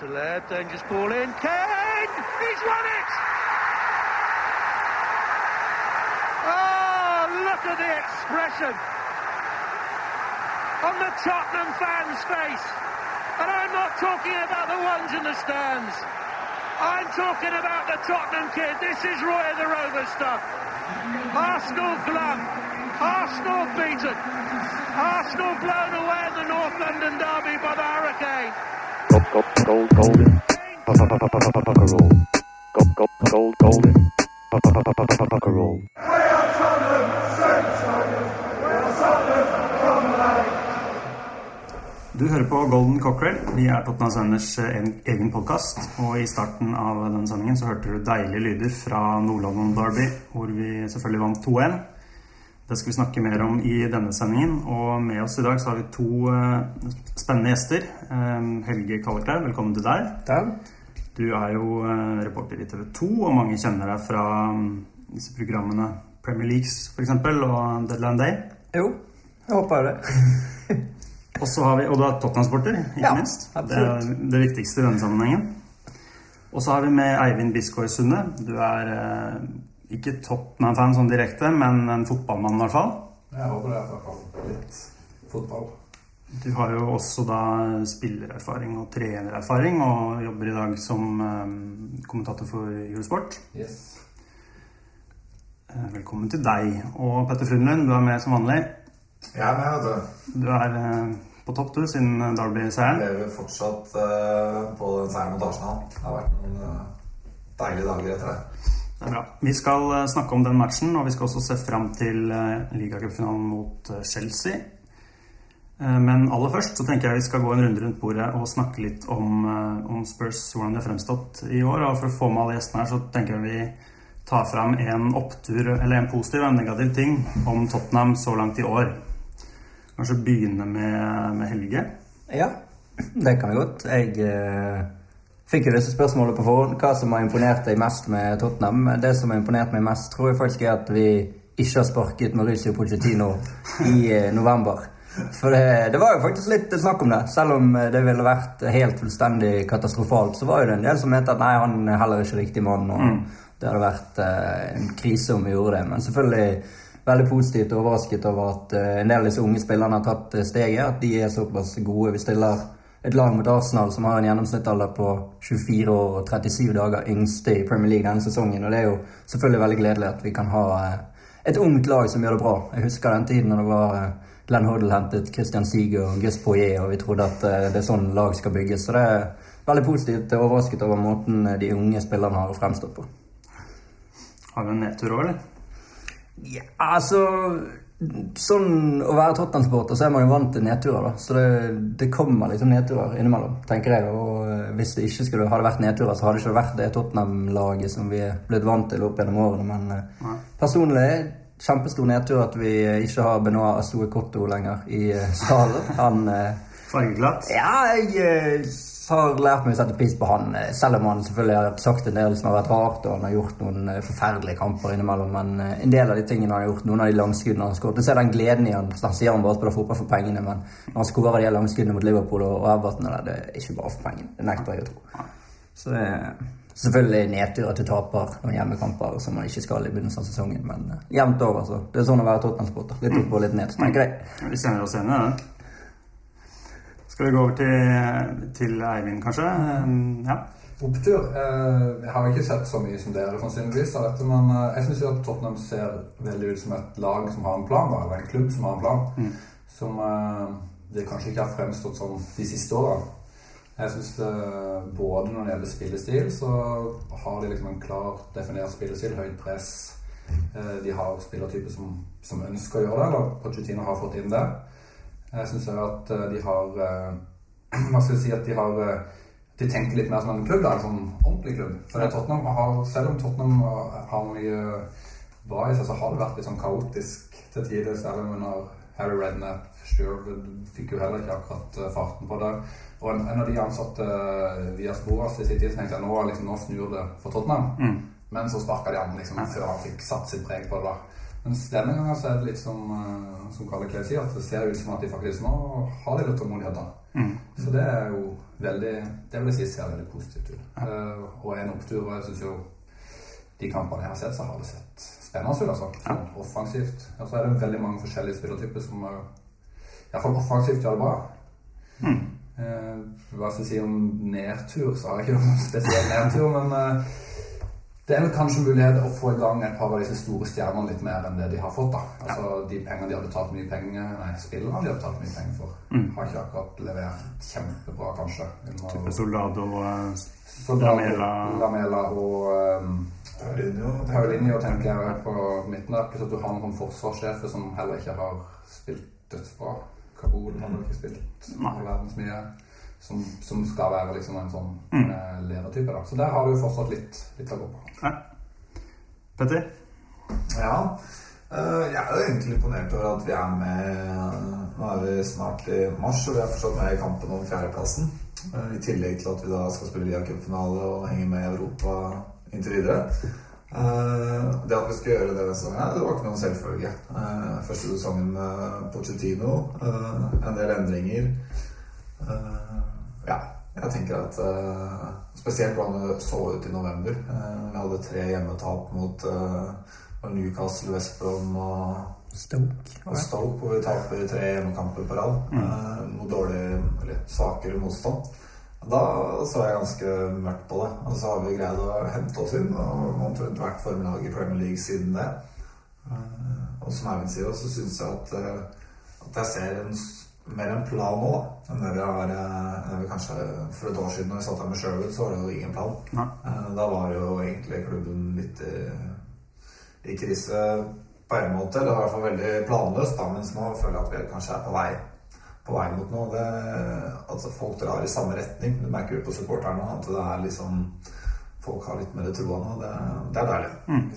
To Laird, dangerous ball in. Kane! He's won it! Oh, look at the expression on the Tottenham fans' face. And I'm not talking about the ones in the stands. I'm talking about the Tottenham kid. This is Roy the Rover stuff. Arsenal glum. Arsenal beaten. Arsenal blown away in the North London derby by the Hurricane. Du hører på Golden Cockrell. Vi er Tottenham Senders egen podkast. Og i starten av denne sendingen så hørte du deilige lyder fra Nord-London Derby, hvor vi selvfølgelig vant 2-1. Det skal vi snakke mer om i denne sendingen. Og med oss i dag så har vi to eh, spennende gjester. Helge Kalleklev, velkommen til deg. Takk. Du er jo eh, reporter i TV 2, og mange kjenner deg fra mm, disse programmene Premier Leagues f.eks. og Deadline Day. Jo, jeg håper det. Og så har vi, og du er Tottenham-sporter, ikke Ja, minst. Det er det viktigste i denne sammenhengen. Og så har vi med Eivind Bisgaard Sunde. Du er eh, ikke Tottenham-fan sånn direkte, men en fotballmann i hvert fall. Jeg håper det i hvert fall litt fotball. Du har jo også da spillererfaring og trenererfaring, og jobber i dag som eh, kommentator for Julesport. Yes. Eh, Velkommen til deg. Og Petter Frundlund, du er med som vanlig. Jeg er med, vet du. Du er eh, på topp, du, siden Derby-seieren. Lever fortsatt på den seieren mot Arsenal. Det har vært noen deilige dager etter det. Det er bra. Vi skal eh, snakke om den matchen, og vi skal også se fram til eh, ligacupfinalen mot eh, Chelsea. Men aller først så tenker jeg vi skal gå en runde rundt bordet og snakke litt om, om Spurs, hvordan de har fremstått i år. Og for å få med alle gjestene her, så tenker jeg vi tar fram en opptur, eller en positiv og en negativ ting om Tottenham så langt i år. Kanskje begynne med, med Helge. Ja, det kan vi godt. Jeg fikk jo disse spørsmålene på forhånd. Hva som har imponert deg mest med Tottenham? Det som har imponert meg mest, tror jeg faktisk er at vi ikke har sparket Mauricio Pochettino i eh, november. For det, det var jo faktisk litt snakk om det. Selv om eh, det ville vært helt fullstendig katastrofalt, så var jo det en del som mente at nei, han er heller ikke riktig mann. og Det hadde vært eh, en krise om vi gjorde det. Men selvfølgelig veldig positivt overrasket over at eh, en del av disse unge spillerne har tatt steget. At de er såpass gode. Vi stiller et lag mot Arsenal som har en gjennomsnittsalder på 24 år og 37 dager, yngste i Premier League denne sesongen. Og det er jo selvfølgelig veldig gledelig at vi kan ha eh, et ungt lag som gjør det bra. Jeg husker den tiden når det var eh, Glenn Hoddle hentet Christian Siger og Gus Poirier, og vi trodde at eh, det er sånn lag skal bygges. Så det er veldig positivt overrasket over måten de unge spillerne har fremstått på. Har vi en nedtur òg, eller? Ja, altså Sånn å være Tottenham-supporter, så er man jo vant til nedturer. da Så det, det kommer liksom nedturer innimellom, tenker jeg. Og eh, hvis det ikke skulle hadde vært nedturer, så hadde det ikke vært det Tottenham-laget som vi er blitt vant til opp gjennom årene. Men eh, Nei. personlig kjempestor nedtur at vi eh, ikke har Benoit Astoe Cotto lenger i stallen. Han Fargeglatt? ja, jeg har lært meg å sette pris på han, eh, selv om han selvfølgelig har sagt en del som har vært rart, og han har gjort noen eh, forferdelige kamper innimellom. Men eh, en del av de tingene han har gjort, noen av de langskuddene han har skåret Du ser den gleden i han. så Han sier han bare spiller fotball for pengene, men når han skårer de langskuddene mot Liverpool og Everton, det er ikke bare for pengene. Det nekter jeg å tro. Så det er selvfølgelig nedtur at du taper noen hjemmekamper som man ikke skal i begynnelsen av sesongen, men jevnt over, så. Det er sånn å være Tottenham-sporter. Litt opp og litt ned, tenker jeg. Vi sender oss igjen i det. Skal vi gå over til, til Eivind, kanskje? Um, Ja. Opptur. Eh, jeg har ikke sett så mye som dere sannsynligvis av dette, men eh, jeg syns Tottenham ser veldig ut som et lag som har en plan, eller en klubb som har en plan. Som eh, det kanskje ikke har fremstått sånn de siste årene. Jeg syns både når det gjelder spillestil, så har de liksom en klar definert spillestil. Høyt press. Eh, de har spillertyper som, som ønsker å gjøre det, eller Pochettino har fått inn det. Jeg syns at eh, de har eh, Hva skal jeg si at de har eh, De tenker litt mer som en klubb, da, en sånn ordentlig klubb. For Tottenham har, selv om Tottenham har mye bra i seg, så har det vært litt sånn kaotisk til tider. Om under Harry Redknapp Sherwood fikk jo heller ikke akkurat farten på det. Og en, en av de ansatte via Sporas i sin tid tenkte jeg nå, liksom, nå snur det for Tottenham. Men så sparka de an liksom, før han fikk satt sitt preg på det. da. Mens denne gangen så er litt som, eh, som Kalle Klev sier, at det ser ut som at de faktisk nå har litt tålmodighet. Mm. Så det er jo veldig Det vil jeg si ser veldig positivt ut. Eh, og en opptur. Og jeg syns jo de kampene jeg har sett, så har det sett spennende ut. altså. Ja. offensivt. Og så er det veldig mange forskjellige spillertyper som uh, iallfall offensivt gjør det bra. Eh, hva skal jeg si om nedtur, så har jeg ikke noen spesiell nedtur, men eh, det er vel kanskje mulighet å få i gang et par av disse store stjernene litt mer enn det de har fått. da. Altså De pengene de har betalt mye penger Nei, spillene de har betalt mye penger for, har ikke akkurat levert kjempebra, kanskje. Type Soldado og Så da- Lamela. Lamela og um, Paulinho, tenker jeg på midten der. Pluss at du har noen forsvarssjefer som heller ikke har spilt dødsbra. Kabul har ikke spilt verdens mye. Som, som skal være liksom en sånn Mm. eh, ledertype. da. Så der har du fortsatt litt, litt å gå på. Ja. Petter? Ja. Uh, Jeg er jo egentlig imponert over at vi er med Nå er vi snart i mars, og vi er fortsatt med i kampen om fjerdeplassen. Uh, I tillegg til at vi da skal spille Lia Cup-finale og henge med i Europa inntil videre. Uh, Det at vi skal gjøre det denne sesongen, det var ikke noen selvfølge. Uh, Første sesongen med Pochettino, uh, en del endringer. Eh, Ja, jeg tenker at uh, Spesielt hvordan det så ut i november. Uh, Vi hadde tre hjemmetap mot uh, Newcastle, West Brom og Stoke. og Stoke, hvor vi taper tre hjemmekamper på rad eh, mot dårlig, eller svakere motstand. Da så jeg ganske mørkt på det. Og så har vi greid å hente oss inn og omtrent vært formiddag i Premier League siden det. Og som Eivind sier, så syns jeg at, at jeg ser en, mer en plan nå da, enn det vi har eh, vi kanskje for et år siden når vi satt her med Sherwood, så var det jo ingen plan. Nei. Eh, Da var jo egentlig klubben litt i, i krise på en måte, eller i hvert fall veldig planløst, da, mens nå føler jeg at vi kanskje er på vei, på vei mot noe. Det, at folk drar i samme retning. Du merker jo på supporterne at det er liksom Folk har litt mer troa nå. Det, det er deilig.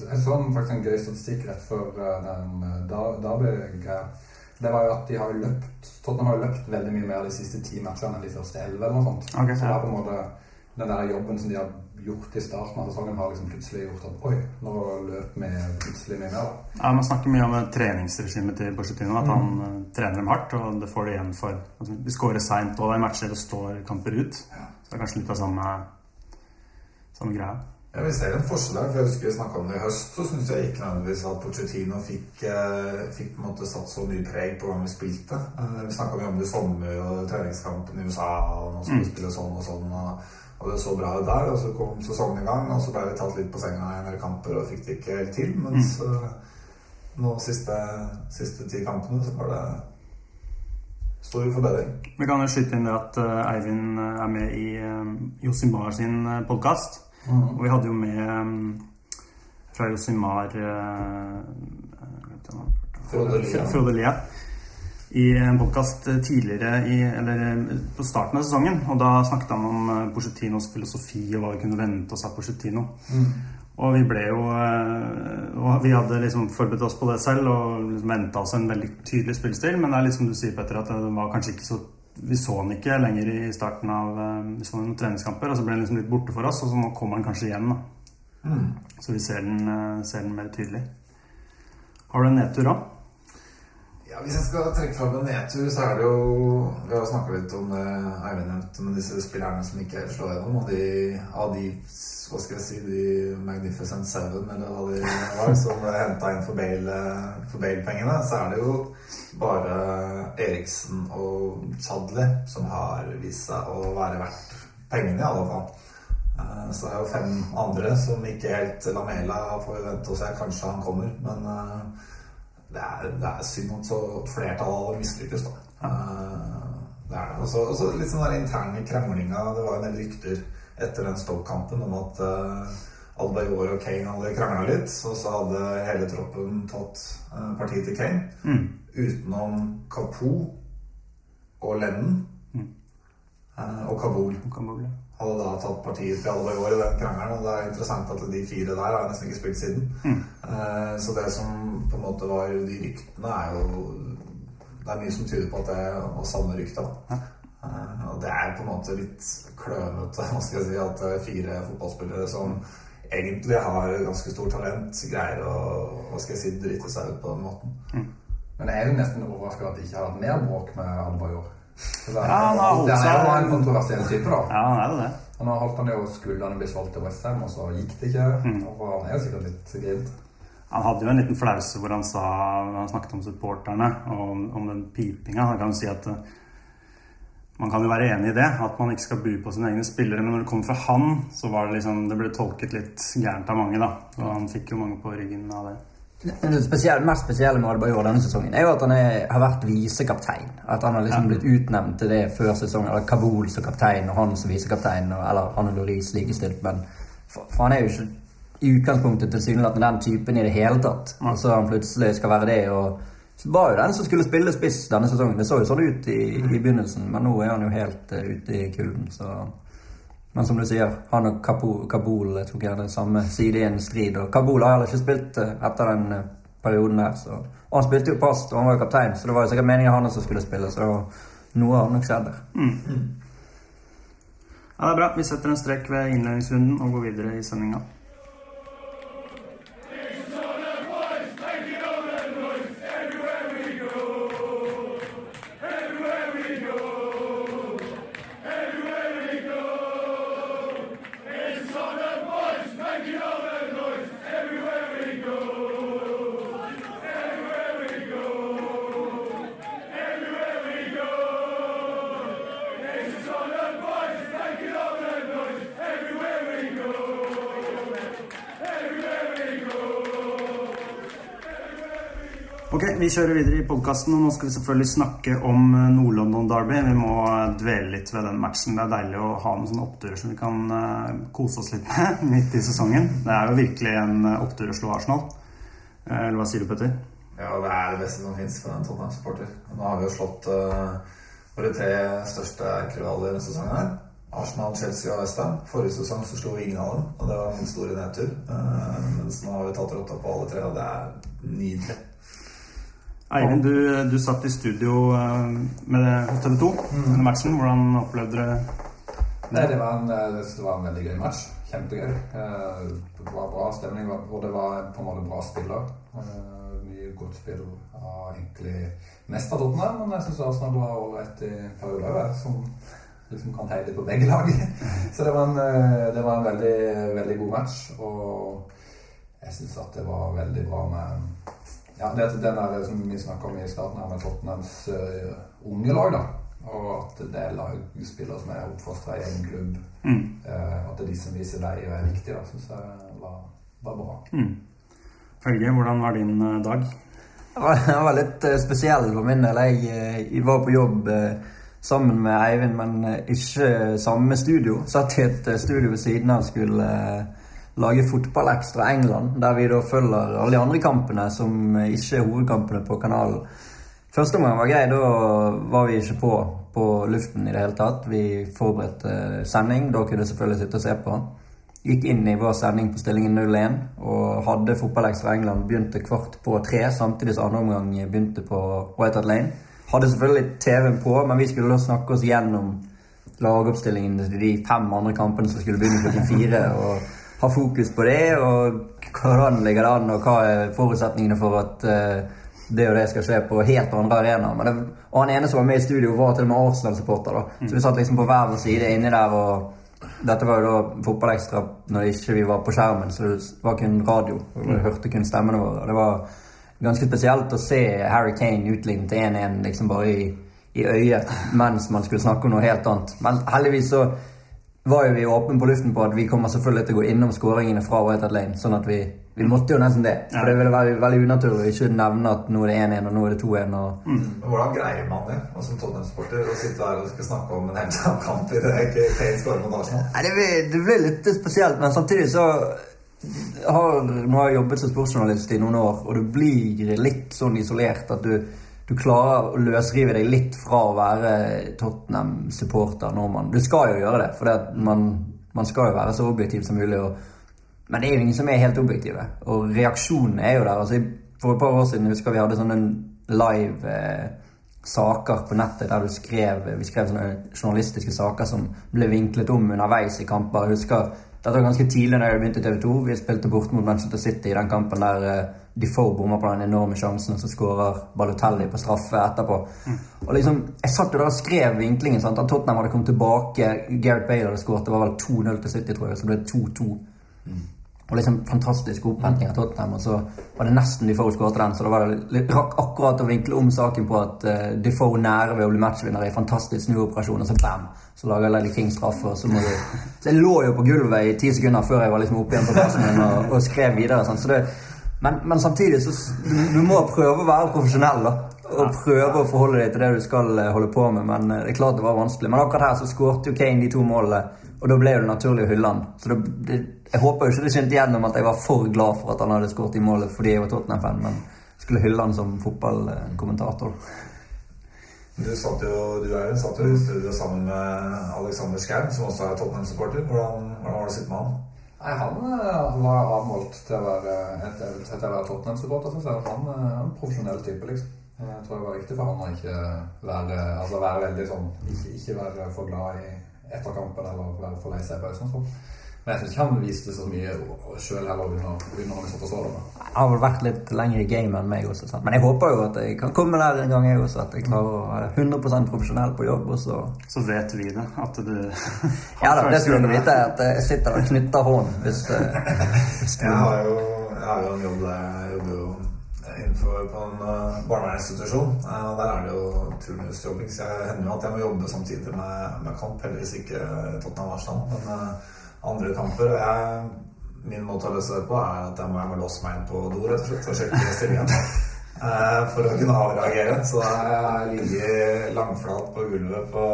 Jeg så faktisk en gøy statistikk rett før eh, den eh, da- Derby-greia. Det var jo at de har jo løpt Tottenham har jo løpt veldig mye mer de siste ti matchene enn de første elleve. eller noe sånt. Ok, så det er på en måte den der jobben som de har gjort i starten av sesongen, har liksom plutselig gjort at oi, nå løp vi plutselig mye mer. da. Ja, Man snakker mye om det treningsregimet til Borsettino. At han eh, trener dem hardt, og det får de igjen for. Altså, de skårer seint og det er matcher og står kamper ut. Så det er kanskje litt av samme, samme greia. Vi ser en forskjell for Jeg husker vi snakka om det i høst. Så syns jeg ikke nødvendigvis at Pochettino fikk, eh, fikk på en måte satt så mye preg på hvordan vi spilte. Eh, vi snakka mye om det i sommer og treningskampen i USA, og nå som vi spille sånn og sånn. Og, og det så bra ut der. Og så kom sesongen i gang, og så ble vi tatt litt på senga i en del kamper og fikk det ikke helt til. Mens eh, nå siste, siste ti kampene så var det stor forbedring. Vi kan jo skyte inn det at eh, Eivind er med i Josimar sin podkast. Og vi hadde jo med eh, fra Josimar uh, Frode Lia. I en podkast tidligere i, eller eh, på starten av sesongen. Og da snakket han om eh, filosofi og hva vi kunne vente oss av Pochettino. Og vi ble jo eh, Og vi hadde liksom forberedt oss på det selv og liksom venta oss en veldig tydelig spillestil, men det er litt som du sier, Petter, at det var kanskje ikke så Vi så han ikke lenger i starten av eh, vi så noen treningskamper, og så ble han liksom litt borte for oss, og så nå kommer han kanskje igjen. da. Så vi ser den, eh, ser den mer tydelig. Har du en nedtur òg? Ja, Hvis jeg skal trekke fram en nedtur, så er det jo Vi har snakka litt om det Eivind nevnte, med disse spillerne som ikke helt slår gjennom. Og de, av de hva skal jeg si, de Magnificent Seven, eller hva de var, som ble henta inn Bale- for Bale-pengene, så er det jo bare Eriksen og Chadli som har vist seg å være verdt pengene, i alle fall. Eh, Så det er jo fem andre som ikke helt Lamela får vi vente og se. Kanskje han kommer, men eh, det er, det er synd at så flertallet av dem mislykkes, da. Eh, Det er det. Og så- litt sånn der interne kranglinga. Det var en del rykter etter den Stoke-kampen om at uh, Albayor og Kane hadde krangla litt. Og så hadde hele troppen tatt uh, partiet til Kane. Utenom Kapo og Lennon eh, og Kabul hadde da tatt partiet til alle år i den krangelen. Og det er interessant at de fire der har nesten ikke spilt siden. Eh, så det som på en måte var de ryktene, er jo Det er mye som tyder på at det var samme rykte. da. Eh, og det er på en måte litt klønete hva skal jeg si, at eh, fire fotballspillere som egentlig har ganske stort talent, greier å hva skal jeg si, drite seg ut på den måten. Men jeg er jo nesten overraska at de ikke har hatt mer bråk med Alba i det Ja, han har holdt det er jo en kontroversiell type, da. Ja, han er det. Og nå holdt han jo skuldrene bli solgt til Westham, og så gikk det ikke. Mm. Og han er jo sikkert litt grint. Han hadde jo en liten flause hvor han sa Han snakket om supporterne og om, om den pipinga. Han kan si at eh, man kan jo være enig i det, at man ikke skal bu på sine egne spillere. Men når det kom fra han, så var det liksom Det ble tolket litt gærent av mange, da. Og han fikk jo mange på ryggen av det. Det spesielle, mest spesielle med Adebayor denne sesongen er jo at han er, har vært visekaptein. At han har liksom blitt utnevnt til det før sesongen. Eller Kabul som kaptein og han som visekaptein. Eller han og Loris likestilt. Men for, for han er jo ikke i utgangspunktet tilsynelatende den typen i det hele tatt. Og så han plutselig skal være det. og så var jo den som skulle spille spiss denne sesongen. Det så jo sånn ut i, i begynnelsen, men nå er han jo helt uh, ute i kulden. så... Men som du sier, han og Kabul tok gjerne samme side i en strid. Og Kabul har heller ikke spilt eh, etter den eh, perioden der. Så. Og han spilte jo past, og han var jo kaptein, så det var jo sikkert meningen han også skulle spille. Så noe har nok skjedd der. Ja, det er bra. Vi setter en strek ved innledningsrunden og går videre i sendinga. Ok, Vi kjører videre i podkasten, og nå skal vi selvfølgelig snakke om eh, Nord-London Derby. Vi må eh, dvele litt ved den matchen. Det er deilig å ha noen sånne oppturer som vi kan eh, kose oss litt med midt i sesongen. Det er jo virkelig en opptur å slå Arsenal. Eller hva sier du, Petter? Ja, det er det beste som fins for en Tottenham-supporter. Nå har vi jo slått uh, våre tre største rivaler denne sesongen her. Arsenal, Chelsea og Westham. Forrige sesong så slo vi ingen av dem, og det var en stor nedtur. Uh, mens nå har vi tatt rotta på alle tre, og det er nydelig. Eivind, du, du satt i studio eh, med TV 2 under matchen. Hvordan opplevde du Nei, det var en, eh, det var en veldig gøy match. Kjempegøy. Eh, Det var bra stemning, og det var på en måte bra spiller. Mye godt spill av egentlig mest av Tottenham, men jeg syns Arsenal var ålreit i perioder som liksom kan heie litt på begge lag. Så det var en, det var en veldig, veldig god match, og jeg syns at det var veldig bra med ja, det er den der som vi snakka om i starten her med Tottenhams uh, unge lag, da. Og at det er lagspillere som er oppfostra i egen klubb. Mm. Uh, at det er de som viser vei og er viktige, syns jeg var, var bra. Mm. Helge, hvordan var din uh, dag? Den var, litt spesiell for min del. Jeg, jeg var på jobb sammen med Eivind, men ikke samme studio. Satt i et studio ved siden av skulle eh, fotball ekstra England, der vi da følger alle de andre kampene som ikke er hovedkampene på kanalen. Første omgang var grei. Da var vi ikke på på luften i det hele tatt. Vi forberedte eh, sending. Da kunne jeg selvfølgelig sitte og se på. Gikk inn i vår sending på stillingen 0-1 og hadde Fotballekstra England begynte kvart på tre, samtidig som andre omgang begynte på White Hat Lane. Hadde selvfølgelig TV-en på, men vi skulle da snakke oss gjennom lagoppstillingen til de fem andre kampene som skulle begynne klokken fire. og ha fokus på det, og hvordan ligger det an, og hva er forutsetningene for at eh, det og det skal skje på helt andre arenaer. Og han ene som var med i studio, var til og med Arsenal-supporter. da. Så vi satt liksom på hver vår side inni der, og dette var jo da fotballekstra når ikke vi var på skjermen, så det var kun radio. og Vi hørte kun stemmene våre. og Det var ganske spesielt å se Harry Kane utlignet til 1-1 liksom bare i, i øyet mens man skulle snakke om noe helt annet. Men heldigvis så var jo vi åpne på luften på at vi kommer selvfølgelig til å gå innom skåringene fra White Hart Lane. Sånn at vi, vi måtte jo nesten det. For det ville være veldig unaturlig å ikke nevne at nå er det 1-1 og nå er det 2-1. og Mm. hvordan greier man det og som Tottenham-sporter å sitte her og skal snakke om en annen kamp i det ikke Kane skårer mot Arsenal? Nei, det blir, det blir litt spesielt, men samtidig så har, Nå har jeg jobbet som sportsjournalist i noen år, og du blir litt sånn isolert at du, du klarer å løsrive deg litt fra å være Tottenham-supporter når man Du skal jo gjøre det, for man, man skal jo være så objektiv som mulig. Og, men det er jo ingen som er helt objektive, og reaksjonen er jo der. altså For et par år siden husker vi hadde sånne live eh, saker på nettet der du skrev, vi skrev sånne journalistiske saker som ble vinklet om underveis i kamper. Jeg husker, Dette var ganske tidlig da jeg begynte i TV 2. Vi spilte bort mot Manchester City i den kampen der eh, Defoe bommer på den enorme sjansen, og så skårer Balotelli på straffe etterpå. Og liksom, Jeg satt jo der og skrev vinklingen. sant, At Tottenham hadde kommet tilbake. Gareth Bale hadde skåret. Det var vel 2-0 til City, tror jeg. Så ble det 2-2. Og liksom Fantastisk opphenting av Tottenham. Og så var det nesten Defoe skåret den, så da var det rakk akkurat å vinkle om saken på at uh, Defoe nære ved å bli matchvinner i fantastisk snuoperasjon, og så bam! Så lager Lady King straffe, og så må du Så jeg lå jo på gulvet i ti sekunder før jeg var liksom oppe igjen på plassen min og, og skrev videre. Sånn. Så det, men, men samtidig så du, du må prøve å være profesjonell, da. Og prøve å forholde deg til det du skal eh, holde på med. Men eh, det er klart det var vanskelig. Men akkurat her så skårte jo Kane de to målene, og da ble det naturlig å hylle han. Så det, det, jeg håper jo ikke det skinte igjennom at jeg var for glad for at han hadde skåret i målet fordi jeg var Tottenham-fan, men skulle hylle han som fotballkommentator. Du, satt jo, du er jo satt jo i studio sammen med Alexander Schou, som også er Tottenham-supporter. Hvordan, hvordan var det å sitte med han? Nei, han han, var avmålt til å være, Tottenham-supporter. synes jeg. Han eh, er en profesjonell type, liksom. Jeg tror det var viktig for han å ikke være, altså være veldig sånn ikke, ikke være for glad i etter kampen eller være for lei seg i pausen. Sånn. Men jeg syns ikke han viste så mye sjøl heller under, under han vi satt og Han har vel vært litt lenger i gamet enn meg også, sant? men jeg håper jo at jeg kan komme der en gang, jeg også. At jeg klarer å være 100% profesjonell på jobb. Også. så Så vet vi det, at du Ja da, det skulle du vite. At jeg sitter og knytter hånd hvis, eh, hvis Jeg har jo, jeg har jo en jobb der jeg jobber jo innenfor på en uh, barnevernsinstitusjon. Uh, der er det jo turnusjobbing, så jeg hender jo at jeg må jobbe samtidig med, med kamp. Heldigvis ikke Tottenham Arsenal, men uh, andre kamper. Og jeg, min måte å løse det på er at jeg må, jeg må låse meg inn på do rett og slett og sjekke stillingen. Uh, for å kunne avreagere. Så jeg ligger langflat på gulvet på,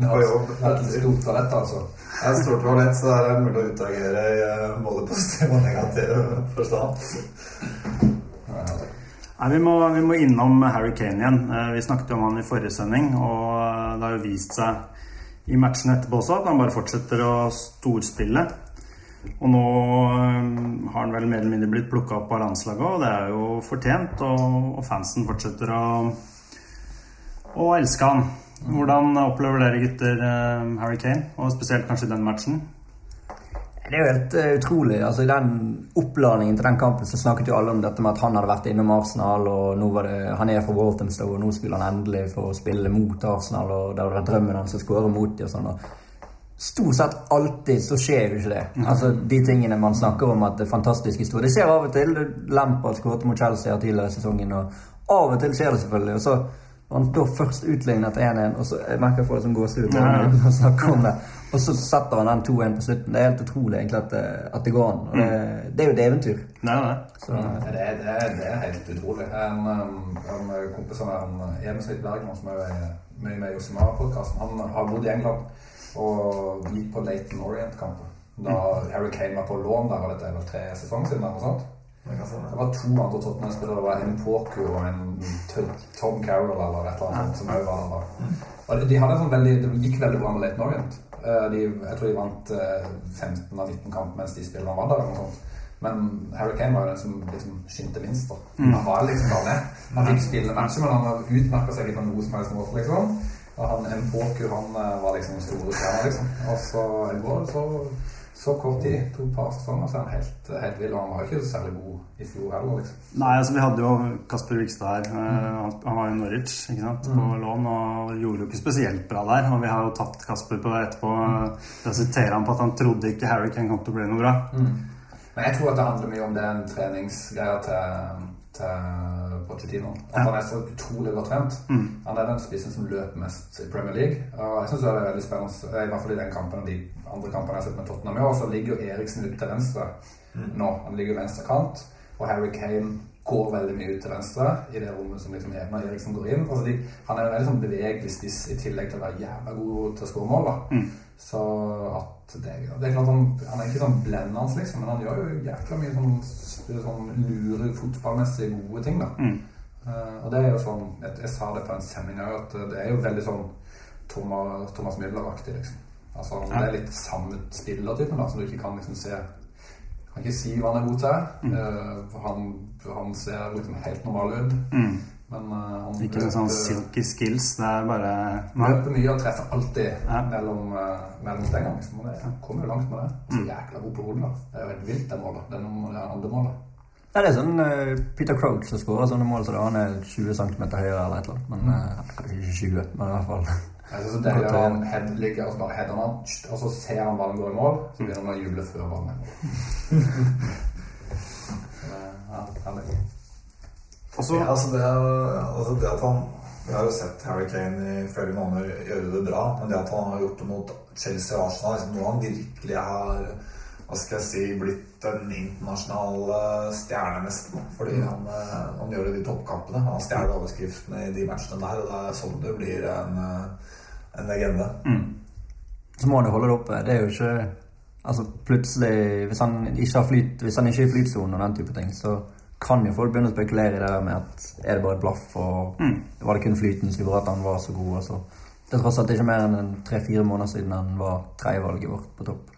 på jobb. Det er et stort toalett, altså. Det er et stort toalett, så det er mulig å utagere i uh, både positiv og negativ forstand. Nei, vi må, vi må innom Harry Kane igjen. Eh, Vi snakket jo om han i forrige sending, og eh, det har jo vist seg i matchen etterpå også at han bare fortsetter å storspille. Og nå eh, har han vel mer eller mindre blitt plukka opp av landslaget, og det er jo fortjent. Og, fansen fortsetter å, å elske han. Hvordan opplever dere gutter eh, Harry Kane, og spesielt kanskje den matchen? Det er jo helt eh, utrolig. altså I den oppladningen til den kampen så snakket jo alle om dette med at han hadde vært innom Arsenal, og nå var det, han er fra Walthamstow, og nå spiller han endelig for å spille mot Arsenal, og det hadde vært drømmen hans å skåre mot dem og sånn. Stort sett alltid så skjer jo ikke det. Altså De tingene man snakker om at det er fantastisk historie. Det skjer av og til. Lampard skåret mot Chelsea her tidligere i sesongen, og av og til skjer det selvfølgelig. og så han da først utlignet 1-1, og så jeg merker jeg får det som gåsehud når snakker om det. Og så setter han den 2-1 på slutten. Det er helt utrolig egentlig at det, at det går an. Og det, det er jo et eventyr. Det er. Så, Det er, det, er, det er helt utrolig. En, um, en kompis av meg, en Emil Bergman, som er mye med i Josimar-podkasten, han har bodd i England og gikk på Leighton Orient-kampen. Da Harry Kane var på lån der, og dette er vel tre sesonger siden. eller noe sånt. Det var to andre Tottenham-spillere. Det var en Poku og en Tom Carroll eller et eller annet som også var der. Og de- de hadde en sånn veldig, Det gikk veldig bra med Leighton Orient. Eh, De, jeg tror de vant eh, 15 av 19 kamp mens de spillerne var der. eller noe sånt. Men Harry Kane var jo den som liksom skinte minst. da. Han var liksom bare med. Han fikk spille matcher, men han utmerka seg ikke på noe som helst måte. liksom. Og han Mpoku han eh, var liksom den store stjerna, liksom. Og så i går, så, så kort tid, to par sesonger, så er han helt, helt vill. Og han var jo ikke særlig god i fjor heller, liksom. Nei, altså vi hadde jo Kasper Vikstad her. Mm. Han, var i Norwich ikke sant, på lån og gjorde jo ikke spesielt bra der. Og vi har jo tatt Kasper på det etterpå. Jeg siterer han på at han trodde ikke Harry Kane kom til å bli noe bra. Men jeg tror at det handler mye om den treningsgreia til, til Pochettino. At han er så utrolig godt trent. Han er den spissen som løper mest i Premier League. Og jeg synes det er veldig spennende, i hvert fall i den kampen og de andre kampene jeg har sett med Tottenham i år, så ligger jo Eriksen ute til venstre nå. Han ligger venstre kant, og Harry Kane går veldig mye ut til venstre i det rommet som liksom når Eriksen går inn. Altså de, han er en veldig sånn bevegelig spiss i tillegg til å være jævla god til å skåre mål. da. Så at det, det er klart han, han er ikke sånn blendende, liksom, men han gjør jo jækla mye sånn, sånn lure fotballmessig gode ting. da. Eh, og det er jo sånn, jeg, jeg sa det på en sending òg, at det er jo veldig sånn Thomas, Thomas Müller-aktig, liksom. Altså, Det er litt samme spillertypen som du ikke kan liksom se Kan ikke si hva han er god til. Mm. for han, han ser liksom helt normal ut. Men uh, han Ikke noe sånn løper- silky skills. Det er bare Nei. Løper mye og treffer alltid Ja. mellom, uh, mellom stengene. Liksom. Det kommer jo langt med det. Så jækla god på hodet. Det er jo helt vilt, det målet. Det er det andre målet. Ja, det er sånn uh, Peter Crouch som skårer sånne mål så da han er 20 cm høyere eller et eller annet. Men eh, kanskje ikke 20, men i hvert fall. Jeg synes det er han head ligger, og så bare header han, og så ser han ballen gå i mål, så begynner han å juble før ballen er i mål. Det ja, herlig. Og så Ja, altså det, altså det at han Vi har jo sett Harry Kane i flere måneder gjøre det bra, men det at han har gjort det mot Chelsea og Arsenal, liksom, Når han virkelig har hva skal jeg si, blitt en internasjonal eh, stjerne nesten. Fordi han, eh, han gjør det i de toppkampene. Han stjeler overskriftene i de matchene der, og det er sånn det blir en, eh, en legende. Så må han jo holde det oppe. Det er jo ikke Altså plutselig Hvis han ikke har flyt Hvis han ikke er i flytsonen og den type ting, så kan jo folk begynne å spekulere i det med at er det bare et blaff, og var det kun flyten som gjorde at han var så god? Altså. Det er tross alt ikke mer enn en tre-fire måneder siden han var tredjevalget vårt på topp.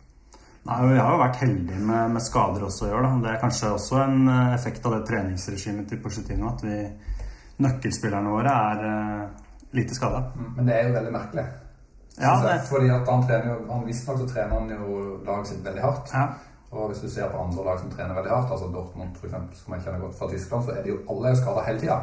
Nei, Vi har jo vært heldige med, med skader også i år. Da. Det er kanskje også en eh, effekt av det treningsregimet til Porcetino at vi, nøkkelspillerne våre er uh, lite skada. Men det er jo veldig merkelig. Ja, det- Fordi at han trener jo han Visstnok så trener han jo laget sitt veldig hardt. Ja. Og hvis du ser på andre lag som trener veldig hardt, altså Dortmund eksempel, som jeg kjenner godt fra Tyskland, så er de jo alle skada hele tida.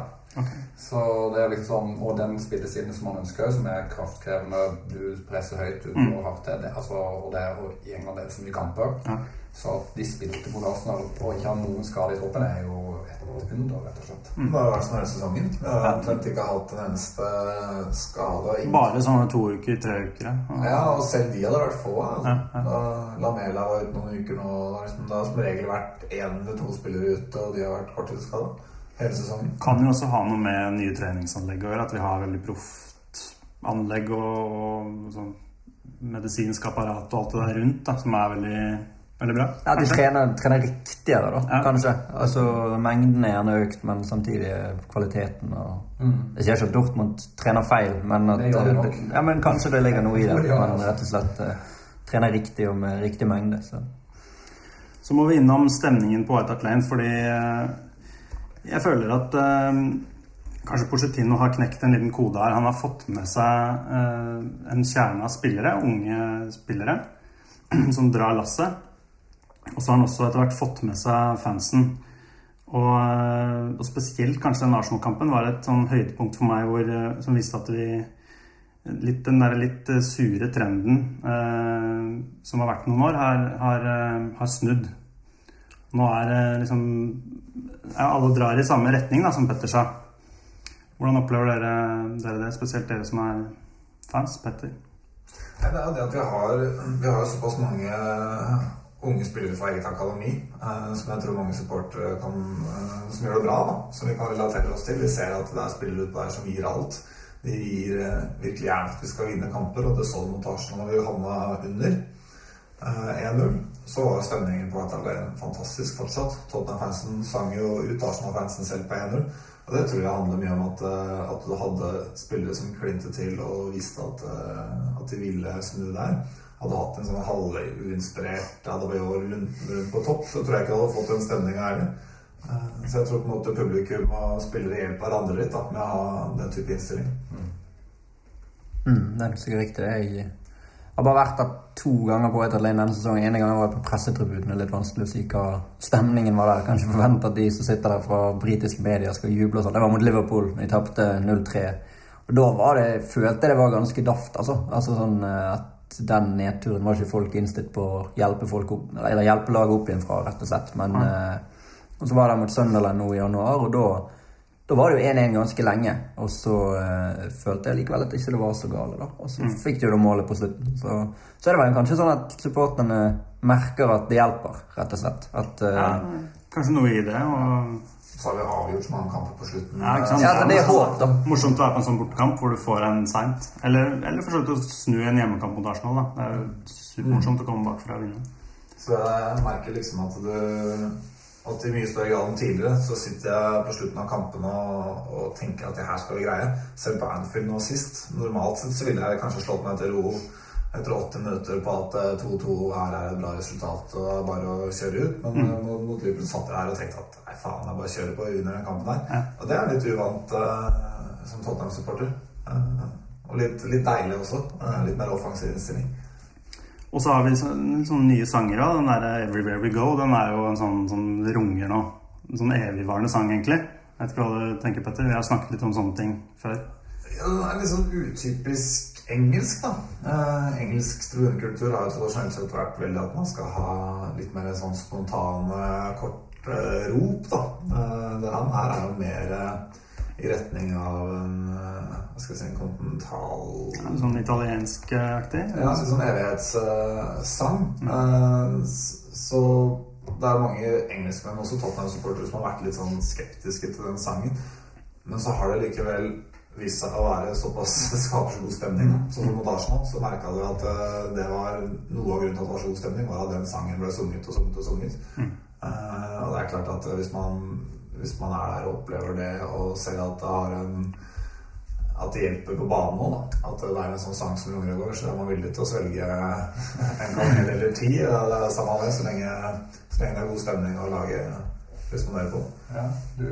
Så det er liksom sånn, Og den spillestilen som man ønsker, som er kraftkrevende, du presser høyt, du går hardt til, det, altså, og, det, er, og i England er det så mye kamper. Ja. Så at de spilte mot Arsenal og ikke har noen skade i troppen, er jo et under, rett og slett. Det har vært sånn hele sesongen. Omtrent ikke hatt en eneste skade. Ingen- Bare sånne to uker, tre uker. ja. Ja, og selv de hadde vært få. Altså. Ja, ja. Da Lamela var ute noen uker nå. Da, har liksom, det har som regel vært én eller to spillere ute, og de har vært korttidsskada hele sesongen. Kan jo også ha noe med nye treningsanlegg å gjøre. At vi har veldig proft anlegg og, og sånn medisinsk apparat og alt det der rundt da, som er veldig, veldig bra. Ja, de trener, trener riktigere, da, Ja. kanskje. Altså, Mengden er gjerne økt, men samtidig kvaliteten og Jeg sier ikke at Dortmund trener feil, men, at, Det det ja, men kanskje det ligger noe i det. Altså. rett og slett uh, trener riktig og med riktig mengde. Så. Så må vi innom stemningen på White Hart Lane, fordi eh, jeg føler at uh, kanskje Porcetino har knekt en liten kode her. Han har fått med seg uh, en kjerne av spillere, unge spillere, som drar lasset. Og så har han også etter hvert fått med seg fansen. Og, eh, og spesielt kanskje den Arsenal-kampen var et sånn høydepunkt for meg hvor, eh, som viste at vi litt, Den der litt eh, sure trenden eh, som har vært noen år, har, har, har snudd. Nå er det liksom Alle drar i samme retning, da, som Petter sa. Hvordan opplever dere, dere det, spesielt dere som er fans? Petter? Det er det at vi har, vi har såpass mange unge spillere fra eget akademi eh, som jeg tror mange supportere kan eh, som gjør det bra. da, Som vi kan relatere oss til. Vi ser at det er spillere ute der som gir alt. De gir eh, virkelig gjerne at vi skal vinne kamper, og det så du mot Arsenal da vi havna under. eh, 1-0. Så var stemningen på White Lane fantastisk fortsatt. Tottenham-fansen sang jo ut Arsenal-fansen selv på 1-0. Og det tror jeg handler mye om at, at du hadde spillere som klinte til og viste at, at de ville snu der. Hadde hatt en sånn halvinspirert Adebayor rundt, på topp, så tror jeg ikke jeg hadde fått den stemninga heller. Eh, Så jeg tror på en måte publikum og spillere hjelper hverandre litt da, med å ha den type innstilling. Mm, det er sikkert riktig. Jeg har bare vært der to ganger på et Hart Lane denne sesongen. En gang var jeg på pressetribunen. Er litt vanskelig å si hva stemningen var der. Kanskje forvente at de som sitter der fra britiske medier skal juble og sånn. Det var mot Liverpool. De tapte 0-3. Og da var det, følte jeg det var ganske daft, altså. altså sånn eh, at den nedturen var ikke folk innstilt på å hjelpe folk opp, eller hjelpe laget opp igjen fra, rett og slett. Men eh, Og så var det mot Sunderland nå i januar, og da da var det jo 1-1 ganske lenge, og så uh, følte jeg likevel at ikke det var så gale. da. Og så fikk de jo da målet på slutten. Så, så er det vel kanskje sånn at supporterne merker at det hjelper, rett og slett. At, uh, Ja, kanskje noe i det. og... Så har vi avgjort så mange kamper på slutten. Ja, ikke sant? Ja, det er håp, da. Morsomt å være på en sånn bortekamp hvor du får en seint. Eller, eller forsøke å snu en hjemmekamp mot Arsenal. da. Det er jo supermorsomt å komme bakfra og vinne. Så jeg merker liksom at du at i mye større grad enn tidligere så sitter jeg på slutten av kampene og, og tenker at det her skal vi greie. Selv på Anfield nå sist. Normalt sett så ville jeg kanskje slått meg til ro etter 80 minutter på at eh, 2-2 her er et bra resultat og bare å kjøre ut. Men mm. mot, mot Liverpool satt jeg her og tenkte at nei faen, jeg bare kjører på vinner den kampen her. Ja. Og det er litt uvant uh, som Tottenham-supporter. Uh, og litt, litt deilig også. Uh, litt mer offensiv innstilling. Og så har vi så, sånne nye sanger òg. Den der 'Everywhere We Go' den er jo en sånn som runger nå. en sånn evigvarende sang, egentlig. Jeg vet ikke hva du tenker, Petter? Vi har snakket litt om sånne ting før. Ja, det er litt sånn utypisk engelsk, da. Eh, engelsk studentkultur har jo tradisjonelt sett vært veldig at man skal ha litt mer sånn spontane, korte rop, da. Eh, det han her er jo mer eh, i retning av en eh, hva skal jeg si, en kontinental ja, Sånn italiensk-aktig. Ja, litt sånn evighetssang. Eh, s- så det er mange engelskmenn, også Tottenham-supportere, som har vært litt sånn skeptiske til den sangen. Men så har det likevel vist seg å være såpass skaper så god stemning. da. Så mot Arsenal så merka du at eh, det var noe av grunnen til at det var så god stemning, var at den sangen ble sunget og sunget og sunget. Eh, og det er klart at hvis man, hvis man er der og opplever det og ser at det har en at det hjelper på banen òg. At det er en sånn sang som runger og går, så er man villig til å svelge en kanel eller ti. Det er samme det, så lenge, så lenge det er god stemning og laget responderer på. Ja, du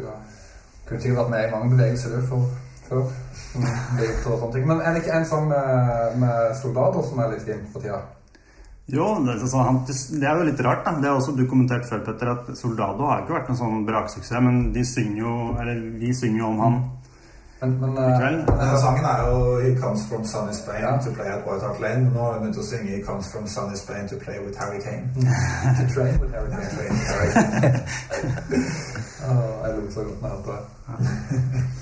kunne sikkert vært med i mange bevegelser du for, før. Mm. Men er det ikke en sang med, med soldater som er litt fin for tida? Jo, det, sånn, han, det er jo litt rart. da. Det har også du kommentert før, Petter, at Soldado har ikke vært en sånn braksuksess. Men de synger jo, eller vi synger jo om han Men, men uh, Denne sangen er jo 'He comes from sunny Spain Ja. to play at White Hart Lane'. Nå har hun begynt å synge 'He comes from sunny Spain to play with Harry Kane'. To train with Harry Kane. Train Harry Kane. Åh, jeg lo så godt med jeg hørte det.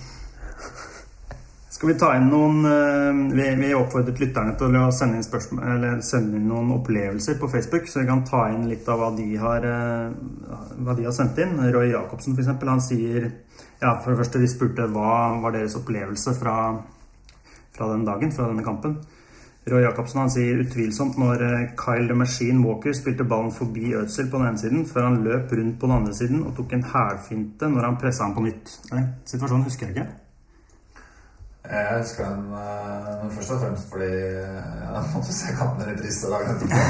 Skal vi ta inn noen eh, Vi, oppfordret lytterne til å sende inn, spørsmål, sende inn noen opplevelser på Facebook, så vi kan ta inn litt av hva de har, eh, hva de har sendt inn. Roy Jacobsen, f.eks., han sier ja, For det første, vi spurte hva var deres opplevelse fra, fra den dagen, fra denne kampen. Roy Jacobsen han sier utvilsomt når eh, Kyle the Machine Walker spilte ballen forbi Ødsel på den ene siden, før han løp rundt på den andre siden og tok en hælfinte når han pressa ham på nytt. Nei, situasjonen husker jeg ikke. Jeg elsker den uh, først og fremst fordi jeg måtte se kampen i reprise dagen etterpå.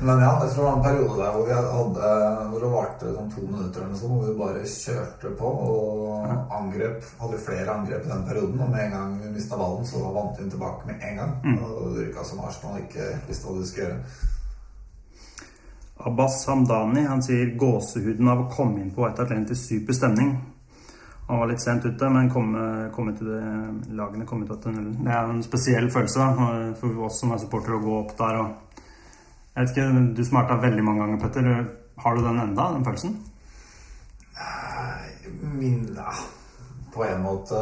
Men ja, jeg tror det var en periode der hvor vi hadde Hvor det varte sånn to minutter eller noe sånt, hvor vi bare kjørte på og angrep. Hadde flere angrep i den perioden, og med en gang vi mista ballen, så vant vi tilbake med en gang. Og det virka som Arsenal ikke visste hva de skulle gjøre. Abbas Hamdani han sier gåsehuden av å komme inn på White til super stemning. Han var litt sent ute, men komme, komme til det, lagene kom ut av tunnelen. Det er en spesiell følelse da, for oss som er supportere å gå opp der. Og jeg vet ikke, Du smarta veldig mange ganger, Petter. Har du den enda, den følelsen? Min ja, På en måte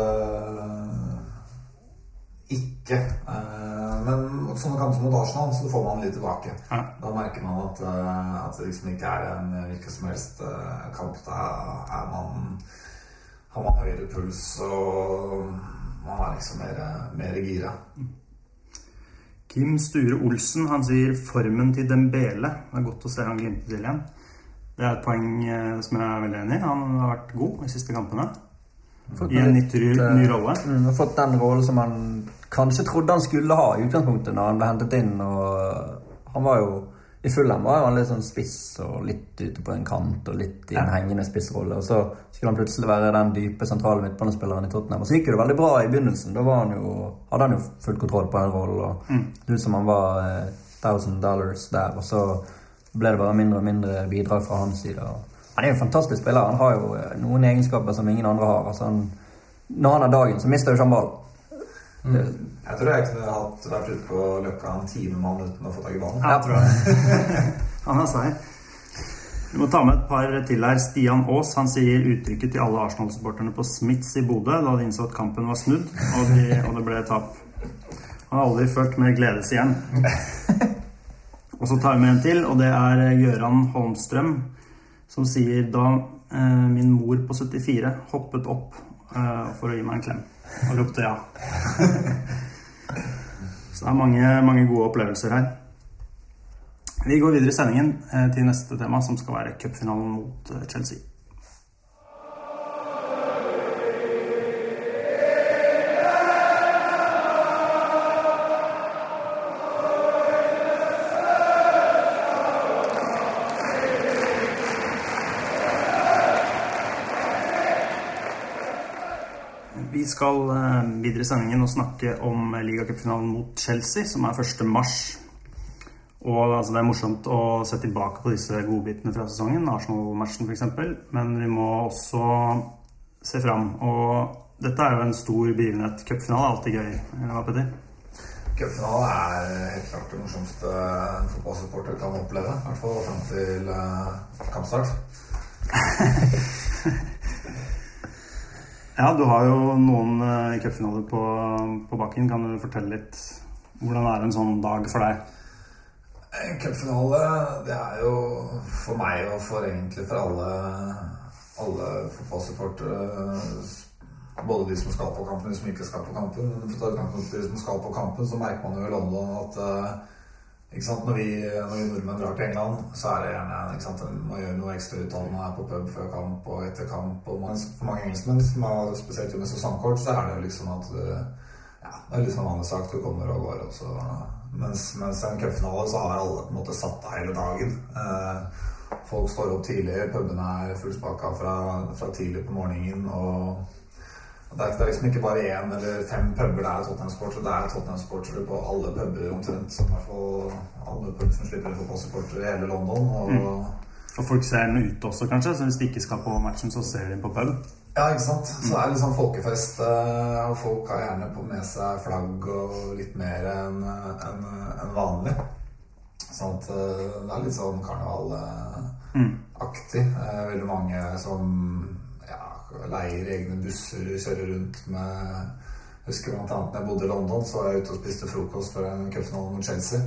ikke. Eh, Men sånne kamper som mot Arsenal, så får man litt tilbake. Ja. Da merker man at, eh, at det liksom ikke er en hvilken som helst eh, kamp. Da er man, har man høyere puls, og man er liksom mer, mer gira. Kim Sture Olsen han sier formen til Dembele. Det er godt å se han glimte til igjen. Det er et poeng eh, som jeg er veldig enig i. Han har vært god de siste kampene. Fått I en litt, eh, ny rolle. Mm, har fått den rollen som han kanskje trodde han skulle ha i utgangspunktet når han ble hentet inn. og Han var jo I Fulham var han litt sånn spiss og litt ute på en kant og litt i en hengende spissrolle. Og så skulle han plutselig være den dype sentrale midtbanespilleren i Tottenham. Og så gikk det veldig bra i begynnelsen. Da var han jo, hadde han jo full kontroll på den rollen. og Det ut som han var eh, thousand dollars der. Og så ble det bare mindre og mindre bidrag fra hans side. og han er jo en fantastisk spiller. Han har jo eh, noen egenskaper som ingen andre har. Altså han, når han har dagen, så mister jo ikke han ballen. Jeg tror jeg kunne hatt, vært ute på Løkka en time mann uten å få tak i ballen. Ja, tror jeg. han er seig. Vi må ta med et par til her. Stian Aas han sier uttrykket til alle Arsenal-supporterne på Smiths i Bodø da de innså at kampen var snudd og, de, og det ble tap. Han har aldri følt mer gledes igjen. Og så tar vi med en til, og det er Gøran Holmstrøm som sier da eh, min mor på 74 hoppet opp eh, for å gi meg en klem og ropte ja. Så det er mange, mange gode opplevelser her. Vi går videre i sendingen eh, til neste tema, som skal være cupfinalen mot eh, Chelsea. Vi skal eh, videre i sendingen og snakke om ligacupfinalen mot Chelsea, som er 1. mars. Og altså, det er morsomt å se tilbake på disse godbitene fra sesongen, Arsenal-matchen f.eks., men vi må også se fram. Og dette er jo en stor begivenhet. Cupfinale er alltid gøy. Eller hva, Petter? Cupfinale er helt klart det morsomste en fotballsupporter kan oppleve. I hvert fall fram til uh, kampstart. Ja, du har jo noen uh, cupfinaler på, på bakken. Kan du fortelle litt hvordan er en sånn dag for deg? En cupfinale, det er jo for meg og for egentlig for alle, alle fotballsupportere både de som skal på kampen og de som ikke skal på kampen. Men for å ta utgangspunkt i de som skal på kampen, så merker man jo i London at eh, når, vi, når vi nordmenn drar til England, så er det gjerne sant, man gjør noe ekstra ut av er på pub før kamp og etter kamp. Og man, for mange engelskmenn, som spesielt med sesongkort, så er det jo liksom at ja, det er liksom vanlig sak. Du kommer og går. Også. mens, mens en cupfinale så har alle på en måte satt av hele dagen. Eh, folk står opp tidlig, pubene er fullspakka fra, fra tidlig på morgenen. og det er, det er liksom ikke bare én eller fem puber det er Tottenham-supportere. Det er Tottenham-supportere på alle puber omtrent. Som i hvert fall alle puber som slipper inn fotballsupportere i hele London. Og, mm. og folk ser den ute også, kanskje? Så hvis de ikke skal på matchen, så ser de den på pub? Ja, ikke sant. Så det er liksom folkefest. Eh, og folk har gjerne på med seg flagg og litt mer enn en, en vanlig. Sånn at eh, det er litt sånn karnevalaktig. Mm. Veldig mange som leier egne busser, kjører rundt med jeg husker annet da jeg bodde i London, så var jeg ute og spiste frokost før en cupfinale mot Chelsea.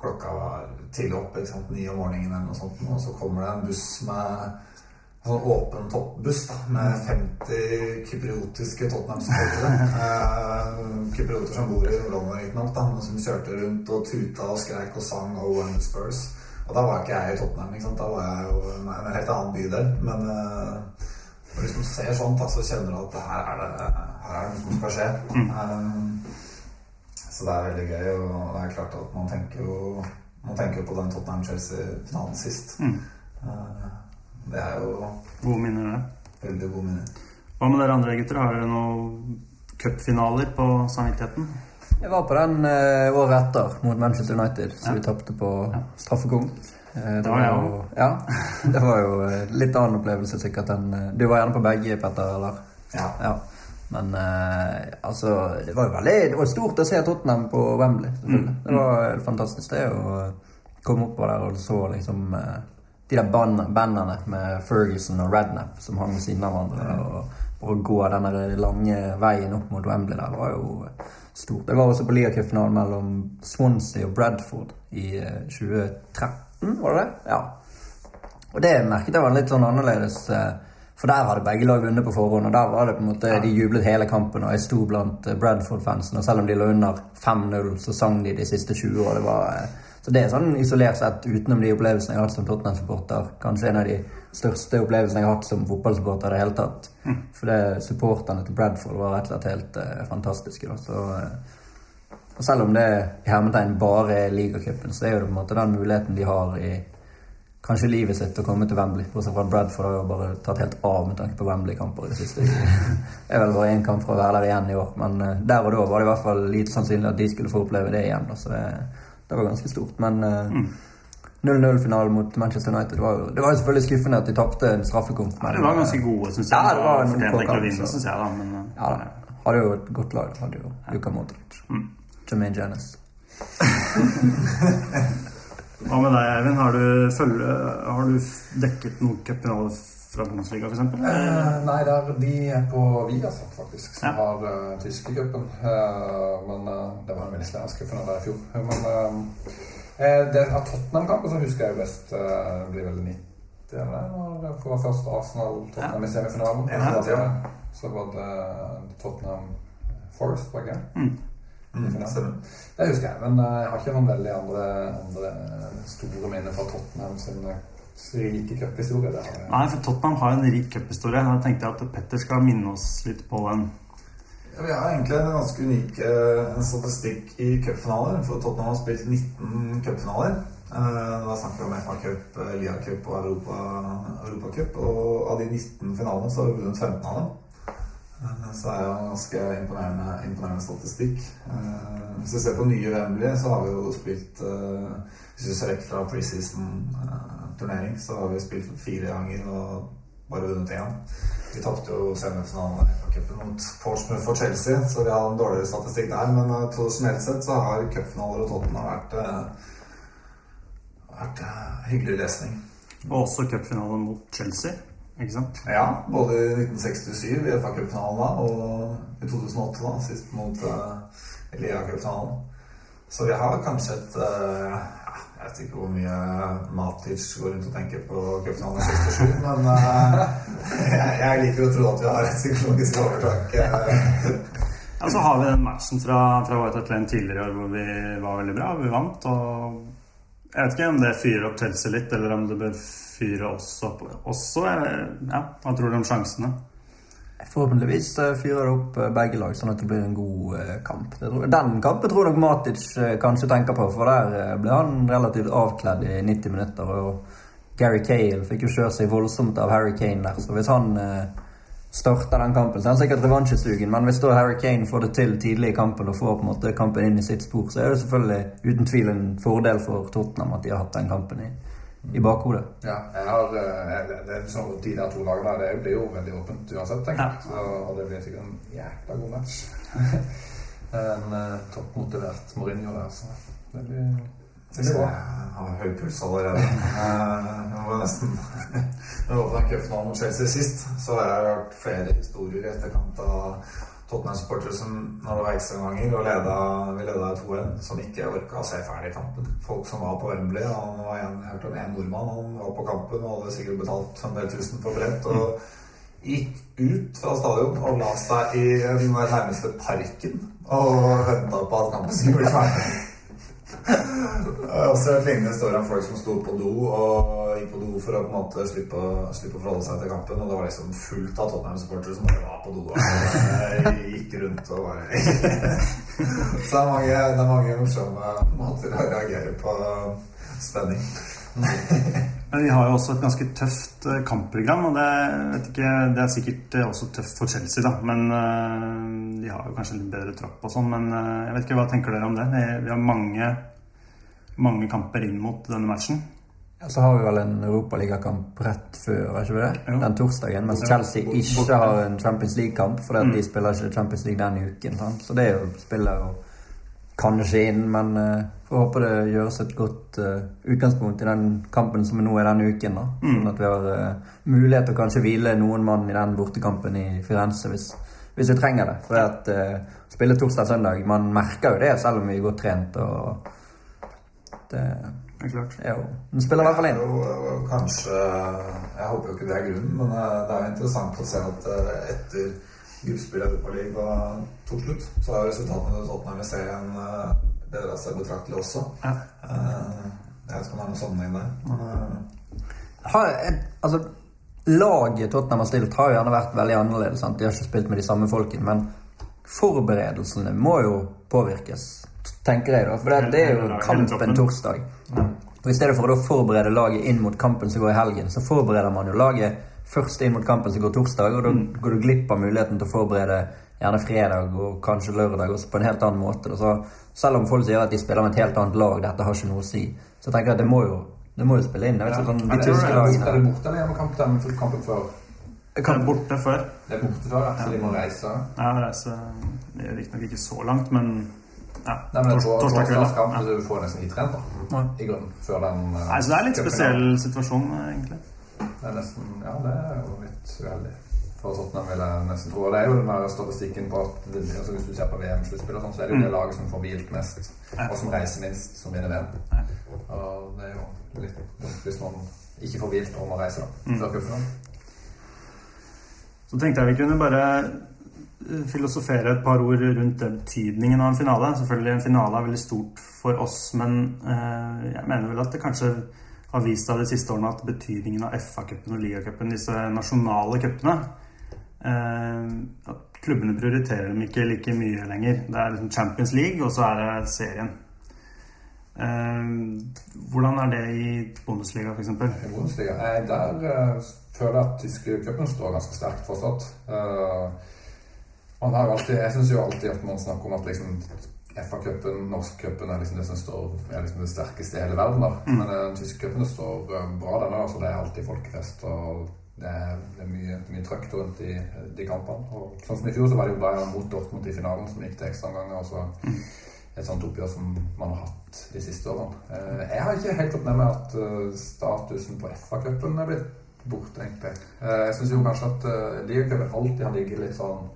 Klokka var tidlig oppe, ni om morgenen eller noe sånt, og så kommer det en buss med en sånn åpen toppbuss da, med 50 kypriotiske Tottenham-supportere. Eh, kyprioter som bor i London, riktignok, som kjørte rundt og tuta og skreik og sang Oh, and Spurs. Og da var ikke jeg i Tottenham. ikke sant? Da var jeg jo i en helt annen bydel. Men uh, hvis du ser sånt, så kjenner du at her er det, her er det noe som skal skje. Um, så det er veldig gøy. Og det er klart at man tenker jo man tenker på den Tottenham-Chelsea-finalen sist. Uh, det er jo Gode minner, det. Veldig gode minner. Hva med dere andre gutter? Har dere noen cupfinaler på samvittigheten? Jeg var på den uh, året etter mot Manchester United, så ja. vi tapte på ja. straffekonk. Uh, det, var jo, ja, det var jo uh, litt annen opplevelse sikkert enn Du var gjerne på begge, Petter, eller? Ja. ja. Men altså Det var jo veldig Det var stort å se Tottenham på Wembley, selvfølgelig. Mm. Det var fantastisk, det å komme opp der og så liksom de der bandene med Ferguson og Rednap som hang ved siden av hverandre. Og, og gå den lange veien opp mot Wembley der var jo stort. Det var også på ligacupfinalen mellom Swansea og Bradford i 2013, eh, var det det? Ja. Og det merket jeg var litt sånn annerledes. Eh, for der hadde begge lag vunnet på forhånd, og der var det på en måte, de jublet hele kampen. Og jeg sto blant eh, Bradford-fansen, og selv om de lå under 5-0, så sang de de siste 20 år. Det var, så det er sånn isolert sett, utenom de opplevelsene jeg har hatt som Tottenham-supporter, kanskje en av de største opplevelsen jeg har hatt som fotballsupporter i det hele tatt. Mm. For det supporterne til Bradford var rett og slett helt uh, fantastiske. Så, uh, og selv om det i hermetegn bare er ligacupen, så er jo det på en måte den muligheten de har i kanskje livet sitt å komme til Wembley. Bortsett fra Bradford har jo bare tatt helt av med tanke på Wembley-kamper i det siste. Det er vel bare én kamp for å være der igjen i år, men uh, der og da var det i hvert fall lite sannsynlig at de skulle få oppleve det igjen. Så det, det var ganske stort. Men mm 0-0-finalen mot Manchester United. Det var, jo, det var jo selvfølgelig skuffende at de tapte en straffekonk. Ja, det var ganske gode, syns jeg. Ja, det var Fortjente egentlig å vinne, syns jeg. da, men... Eh, ja, da. Hadde jo et godt lag. Hadde jo ja. Luka Modric. Mm. Jermaine Janis. Hva med deg, Eivind? Har du, følge, har du dekket noen cupfinaler fra Bundesliga, f.eks.? Eh, nei, det er de på Viasat, faktisk, som ja. har uh, tyske cupen. Uh, men uh, det var en veldig svensk cup i fjor. Men uh, det av Tottenham-kampen som husker jeg best uh, blir vel 90 eller når det var først Arsenal-Tottenham i semifinalen. Ja, ja. Så var det Tottenham Forest, var det ikke? Mm. Mm, det husker jeg, men jeg har ikke noen veldig andre, andre store minner fra Tottenham sin rike cuphistorie. Nei, for Tottenham har en rik cuphistorie. Da tenkte jeg at Petter skal minne oss litt på den. Vi har egentlig en ganske unik uh, statistikk i cupfinaler. For Tottenham har spilt 19 cupfinaler. Uh, da snakker vi om FA Cup, uh, Lia Cup og Europa, Europa. Og av de 19 finalene så har vi vunnet 15 av dem. Eh, Så det er jo en ganske imponerende, imponerende statistikk. Eh, Hvis vi ser på nye Wembley, så har vi jo spilt eh, Hvis vi ser vekk fra preseason-turnering, så har vi spilt fire ganger og bare vunnet én. Vi tapte jo semifinalen i FA-cupen mot Portsmouth for Chelsea, så vi har en dårligere statistikk der. Men eh, tradisjonelt sett så har cupfinaler og Tottenham vært, eh, vært eh, hyggelig lesning. Og også cupfinale mot Chelsea. Ikke sant? Ja, både i 1967 i FA Cup-finalen da, og i 2008 da, sist mot uh, Elia-cupfinalen. Så vi har kanskje et uh, Jeg vet ikke hvor mye Matic går rundt og tenker på cupfinalen i 67, men uh, jeg, jeg liker å tro at vi har et psykologisk overtak. Uh, Ja, så har vi den matchen fra, fra White Hart Lane tidligere i år hvor vi var veldig bra. Vi vant. og Jeg vet ikke om det fyrer opp Chelsea litt, eller om det bør fyre oss opp også. Ja, Hva tror du om sjansene? Forhåpentligvis eh, fyrer det opp eh, begge lag, sånn at det blir en god eh, kamp. Den kampen tror jeg nok Matic kanskje tenker på, for der ble han relativt avkledd i 90 minutter. Og Gary Cale fikk jo kjørt seg voldsomt av Harry Kane der, så hvis han starter den kampen, så er han sikkert revansjesugen. Men hvis da Harry Kane får det til tidlig i kampen og får på en måte kampen inn i sitt spor, så er det selvfølgelig uten tvil en fordel for Tottenham at de har hatt den kampen i, i bakhodet. Ja, jeg har, jeg, det, det er sånn de der to lagene det blir jo veldig åpent uansett, tenker jeg. Så, og det blir sikkert en jækla god match. en uh, toppmotivert Mourinho der, så det blir, det blir jeg har høy puls allerede. Jeg var nesten Da ikke åpna cupfinalen mot Chelsea sist, så har jeg hørt flere historier i etterkant av Tottenham-supportere som når det var ekstraomganger og leda, vi leda 2-1, som ikke orka å se ferdig kampen. Folk som var på Wembley. Han var en, jeg hørte om en nordmann. Han var på kampen og hadde sikkert betalt en del tusen for brent. Og gikk ut fra stadion og la seg i den nærmeste parken og venta på at kampen skulle bli ferdig. Jeg har også hørt lignende historier om folk som sto på do og gikk på do for å på en måte slippe, slippe å forholde seg til kampen. Og det var liksom fullt av Tottenham-supportere som var på do og gikk rundt og bare Så det er mange, det er mange morsomme måter å reagere på spenning. Men vi har jo også et ganske tøft eh, kampprogram, og det, vet ikke, det er sikkert eh, også tøft for Chelsea, da. Men eh, de har jo kanskje litt bedre tropp og sånn. Men jeg vet ikke, hva tenker dere om det? Vi har mange, mange kamper inn mot denne matchen. Ja, så har vi vel en europaligakamp rett før, er ikke vi det? Jo. Den torsdagen. Mens Chelsea ikke har en Champions League-kamp, fordi mm. de spiller ikke Champions League den uken. Sant? Så det er jo spiller og kanskje inn, men uh, får håpe det gjøres et godt uh, utgangspunkt i den kampen som er nå i denne uken. da. Sånn at vi har uh, mulighet til å kanskje hvile noen mann i den bortekampen i Firenze hvis, hvis vi trenger det. For at uh, spille torsdag-søndag, man merker jo det selv om vi er godt trent. og det Det er klart. er jo Den spiller i hvert fall inn. jo eh, kanskje Jeg håper jo ikke det er grunnen, men eh, det er jo interessant å se at eh, etter gruppespillet i Europaligaen tok slutt, så har resultatene til Tottenham i serien eh, bedra seg betraktelig også. Ja. Eh, Jeg vet ikke om det er noen sammenheng der. Men eh, har, altså, Laget Tottenham har stilt, har jo gjerne vært veldig annerledes. Sant? De har ikke spilt med de samme folkene. Men forberedelsene må jo påvirkes, tenker jeg. da For det, det er jo kampen torsdag. Og I stedet for å da forberede laget inn mot kampen som går i helgen, så forbereder man jo laget først inn mot kampen som går torsdag, og da går du glipp av muligheten til å forberede gjerne fredag og kanskje lørdag også på en helt annen måte. Så selv om folk sier at de spiller med et helt annet lag, dette har ikke noe å si, så tenker jeg at det må jo, det må jo spille inn. Jeg vet ikke, sånn, de er tyske det, er lagene borte eller hjemmekamp kampen før? Kan borte før. Det er borte før, ja. så de må reise. Ja, reise riktignok ikke så langt, men ja, Nei, men tors, torsdag kveld. torsdagskamp Ja. du får nesten ikke trent, da. I grunnen. Før den eh, Nei, så det er en litt spesiell situasjon, egentlig. Det er nesten Ja, det er jo litt uheldig. For Tottenham vil jeg nesten tro. Og det er jo den der statistikken på at altså Hvis du ser på VM-sluttspill, sånn, så er det jo det laget som får hvilt mest, og som reiser minst, som vinner VM. Og det er jo litt hvis man ikke får hvilt og må reise da, før cupfinalen. Så tenkte jeg vi kunne bare eh, filosofere et par ord rundt betydningen av en finale. Selvfølgelig, en finale er veldig stort for oss, men eh, jeg mener vel at det kanskje har vist seg de siste årene at betydningen av FA-cupen og ligacupen, disse nasjonale cupene eh, At klubbene prioriterer dem ikke like mye lenger. Det er liksom Champions League, og så er det serien. Eh, hvordan er det i Bundesliga, f.eks.? I Bundesliga. Der føler jeg at tyske cupen står ganske sterkt fortsatt. Eh, Man har alltid, jeg syns jo alltid at man snakker om at liksom FA-cupen, norsk-cupen, er liksom det som står er liksom det sterkeste i hele verden. da. Men den tyske cupen står eh, bra, den. altså Det er alltid folkefest. og det er, det er mye, mye trøkk rundt i de kampene. Og sånn som I fjor så var det jo Bayern mot Dortmund i finalen, som gikk til ekstraomganger. og så et sånt oppgjør som man har hatt de siste årene. Eh, Jeg har ikke helt fått med meg at eh, statusen på FA-cupen er blitt borte, egentlig. Eh, Jeg syns jo kanskje at ligacupen alltid har ligget litt sånn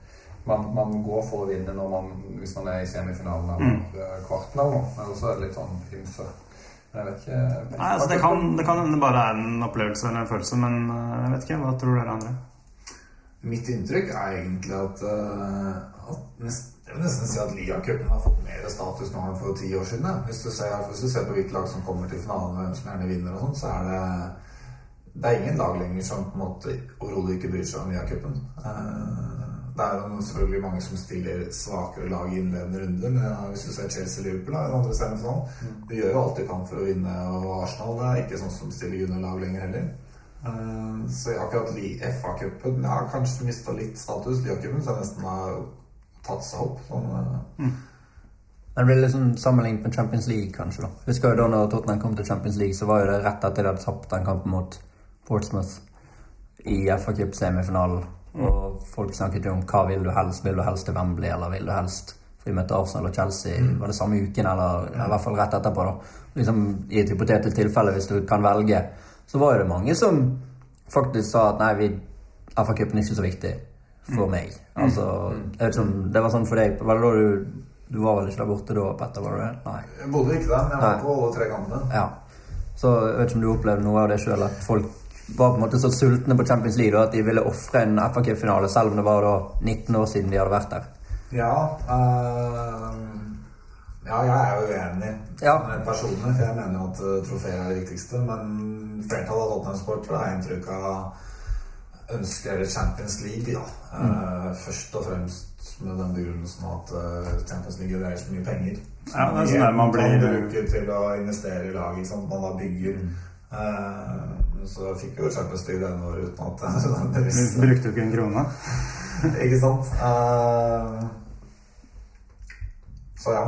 man, man går for å vinne når man, hvis man er i semifinalen eller mm. kvarten eller noe. Eller så er det litt sånn ymse. Men jeg vet ikke Nei, altså det kan det kan hende det bare er en opplevelse eller en følelse, men eh, jeg vet ikke. Hva tror dere andre? Mitt inntrykk er egentlig at, eh, at nest, Jeg vil nesten si at Lia-cupen har fått mer status nå enn for ti år siden. ja. Hvis du ser, hvis du ser på hvilke lag som kommer til finalen, hvem som gjerne vinner og sånn, så er det det er ingen lag lenger som på en måte overhodet ikke bryr seg om Lia-cupen. Eh, Det er jo selvfølgelig mange som stiller svakere lag i innledende runde, Men hvis du ser Chelsea-Liverpool i den andre semifinalen, de gjør jo alt de kan for å vinne. Og Arsenal det er ikke sånn som stiller juniorlag lenger heller. Eh, Så akkurat FA-cupen har kanskje mista litt status. Lia-cupen så nesten har tatt seg opp. Sånn, eh, Men det blir sånn sammenlignet med Champions League, kanskje. da. Husker jo da når Tottenham kom til Champions League, så var jo det rett etter de hadde tapt den kampen mot Portsmouth i FA Cup-semifinalen. Og folk snakket jo om hva vil du helst. Vil du helst til Wembley, eller vil du helst For vi møtte Arsenal og Chelsea var det samme uken, eller i hvert fall rett etterpå. da. Liksom I et hypotetisk tilfelle, hvis du kan velge, så var jo det mange som faktisk sa at nei, vi FA-cupen er ikke så viktig for meg. Altså, jeg vet ikke det var sånn for deg Var det da du Du var vel ikke der borte da, Petter? var du det? Nei. Jeg bodde ikke der, men jeg var Nei. på alle tre kampene. Ja. Så jeg vet ikke om du opplevde noe av det sjøl, at folk var på en måte så sultne på Champions League da, at de ville ofre en FA Cup-finale, selv om det var da 19 år siden de hadde vært der. Ja, eh, ja, jeg er jo uenig Ja. med personlig, for jeg mener jo at eh, trofeer er det viktigste. Men flertallet av Tottenham-sportere har inntrykk av ønsker Champions League, ja. Uh, først og fremst med den begrunnelsen at eh, Champions League dreier så mye penger. Ja, det er sånn der man Man blir- bruker til å investere i laget, ikke sant. Man da bygger. Eh, så fikk vi jo Champions League denne året uten at Du brukte jo ikke en krone. Ikke sant? Uh, så ja.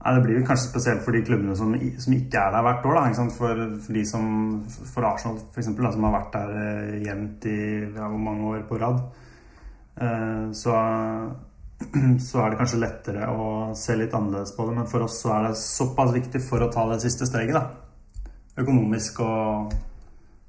Nei, Det blir jo kanskje spesielt for de klubbene som, som ikke er der hvert år. Da? For, for de som For Arsenal, for eksempel, da, som har vært der eh, jevnt i ja, hvor mange år på rad. Eh, så, så er det kanskje lettere å se litt annerledes på det. Men for oss så er det såpass viktig for å ta det siste steget. da Økonomisk og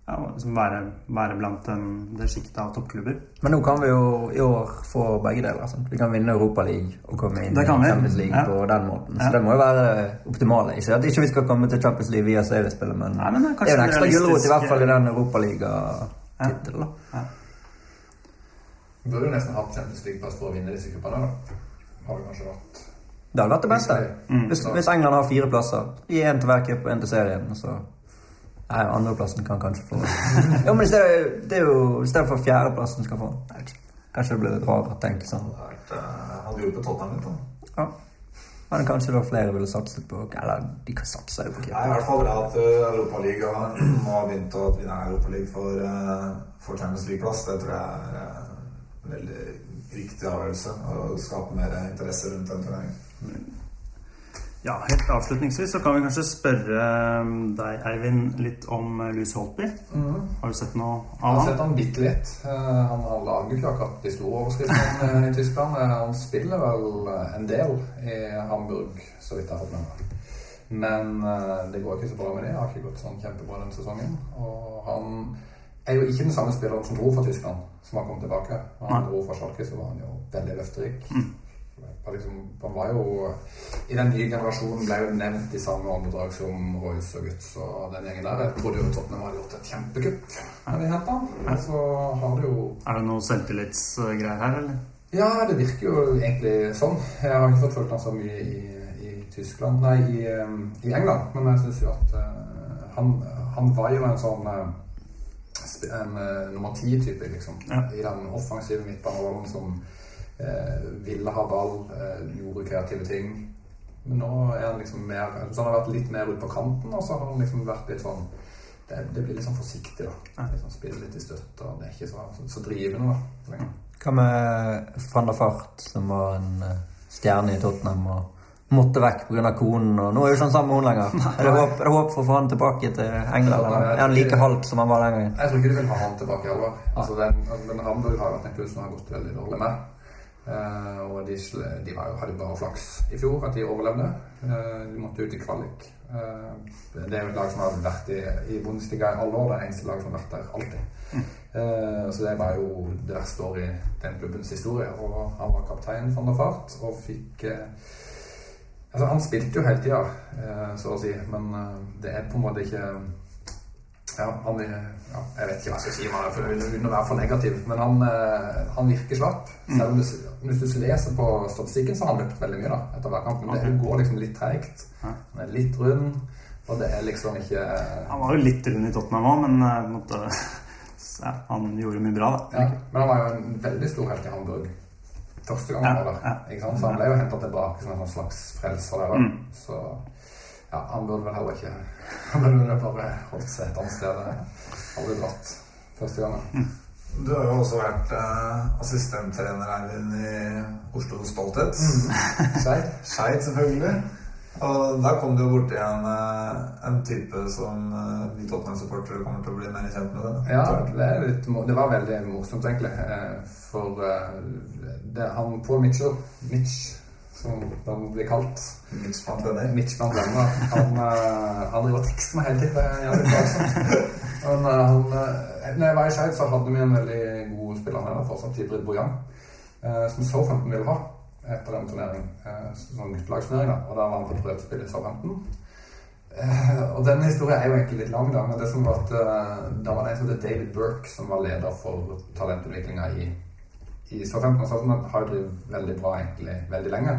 ja, liksom være, være blant den, det sjiktet av toppklubber. Men nå kan vi jo i år få begge deler. Sant? Vi kan vinne Europa League og komme inn i. Champions League Ja. på den måten. Så Ja. det må jo være optimale. Ikke at ikke vi skal komme til Champions League via seriespillet, men, Nei, men det er jo en ekstra gulrot i hvert fall i den Europaliga-tittelen. Du Burde jo nesten hatt Champions League-pass for å vinne disse cupene. da. Har det kanskje vært Det hadde vært det beste. Mm. Hvis, hvis England har fire plasser, gi én til hver cup og én til serien. så... Nei, andreplassen kan kanskje få Jo, men i stedet, det er jo i stedet for fjerdeplassen skal få. Kanskje det blir litt rart å tenke sånn. Han eh, hadde Tottenham litt. da. Ja. Men kanskje da flere ville satset på Eller de kan satse jo på Det keeper. er i hvert fall bra at uh, Europaligaen nå har begynt å vinne Europaligaen for, uh, for Champions League-plass. Det tror jeg er eh, en veldig riktig avgjørelse. Å skape mer interesse rundt den turneringen. Ja, helt avslutningsvis så kan vi kanskje spørre eh, deg, Eivind, litt om eh, Louis Holtby. Har du sett noe Jeg har sett han bitte litt. Eh, Han har jo ikke akkurat de store overskriftene eh, i Tyskland. Eh, Han spiller vel en del i Hamburg, så vidt jeg har fått med meg. Men det går ikke så bra med det. Har ikke gått sånn kjempebra denne sesongen. Og han er jo ikke den samme spilleren som dro fra Tyskland, som har kommet tilbake. Når han dro fra Schalke, så var han jo veldig løfterik. Han Liksom, han var jo I den nye generasjonen ble jo nevnt i samme åndedrag som Royce og Guts og den gjengen der. Jeg trodde jo Tottenham hadde gjort et kjempekupp når de hentet han. Men så har det jo Er det noe selvtillitsgreier her, eller? Ja, det virker jo egentlig sånn. Jeg har ikke fått følt han så mye i, i Tyskland Nei, i, em, i England. Men jeg syns jo at uh, han, han var jo en sånn uh, en uh, nummer ti-type, liksom. Ja. I den offensive midtbanerollen som ville ha ball, eh, gjorde kreative ting. Men nå er han liksom mer Så han har vært litt mer ute på kanten, og så har han liksom vært litt sånn det, det blir litt sånn forsiktig, da. Liksom spiller litt i støtte. og Det er ikke så, så, drivende, da. lenger. Hva med van der Fart, som var en eh, stjerne i Tottenham og måtte vekk pga. konen? og Nå er jo ikke han sammen med henne lenger. Er det håp, er det håp for å få han tilbake til England? eller Er han like halvt som han var den gangen? Jeg tror ikke de vil ha han tilbake heller. Altså, den, den Hamburg har vært en klubb som har gått veldig dårlig med. Eh, og de, de var, hadde bare flaks i fjor at de overlevde. Eh, de måtte ut i kvalik. Eh, det er jo et lag som har vært i, i Bundesliga i alle år. Det er eneste lag som har vært der alltid. Eh, så det var jo det verste året i den klubbens historie. Og han var kaptein van der Fart og fikk eh, Altså, han spilte jo hele tida, eh, så å si, men eh, det er på en måte ikke ja, han, er- ja, jeg vet ikke hva jeg skal si om er for, å være for negativ, men han, eh, han virker slapp. Selv om du, hvis du leser på statistikken, så har han løpt veldig mye da, etter hver kamp. Men det går liksom litt treigt. Han er litt rund, og det er liksom ikke Han var jo litt rund i Tottenham òg, men eh, ja, han gjorde mye bra, da. ja, Men han var jo en veldig stor helt i Hamburg første gang han Ja, var der. Ikke sant? Så han ble jo henta tilbake som en sånn slags frelser der. da. Mm. Så ja, han burde vel heller ikke Han burde bare holdt seg et annet sted. Aldri dratt første gangen. Du har jo også vært eh, assistenttrener Eivind i Oslo Stolthet. Skeid. Skeid, selvfølgelig. Og der kom du jo borti en, eh, en type som eh, vi Tottenham-supportere kommer til å bli mer kjent med. Det. Ja, det, litt, det var veldig morsomt, egentlig. For eh, det, han Paul Mitchell, Mitch, som han blir kalt Mitch blant venner. Mitch blant venner, han, eh, han driver og tekster meg hele tiden. Han, eh, når jeg var i Skeid, så hadde vi en veldig god spiller her, fortsatt Tibrid Bojan, eh, som Southampton ville ha etter den turneringen. eh, Sånn guttelagsturnering, da. Og da var han på prøvespill i Southampton. Eh, og den historien er jo egentlig litt lang, da. Men det som var at eh, da var det en som het David Burke, som var leder for talentutviklinga i, i Southampton. Og Southampton har jo drevet veldig bra egentlig veldig lenge.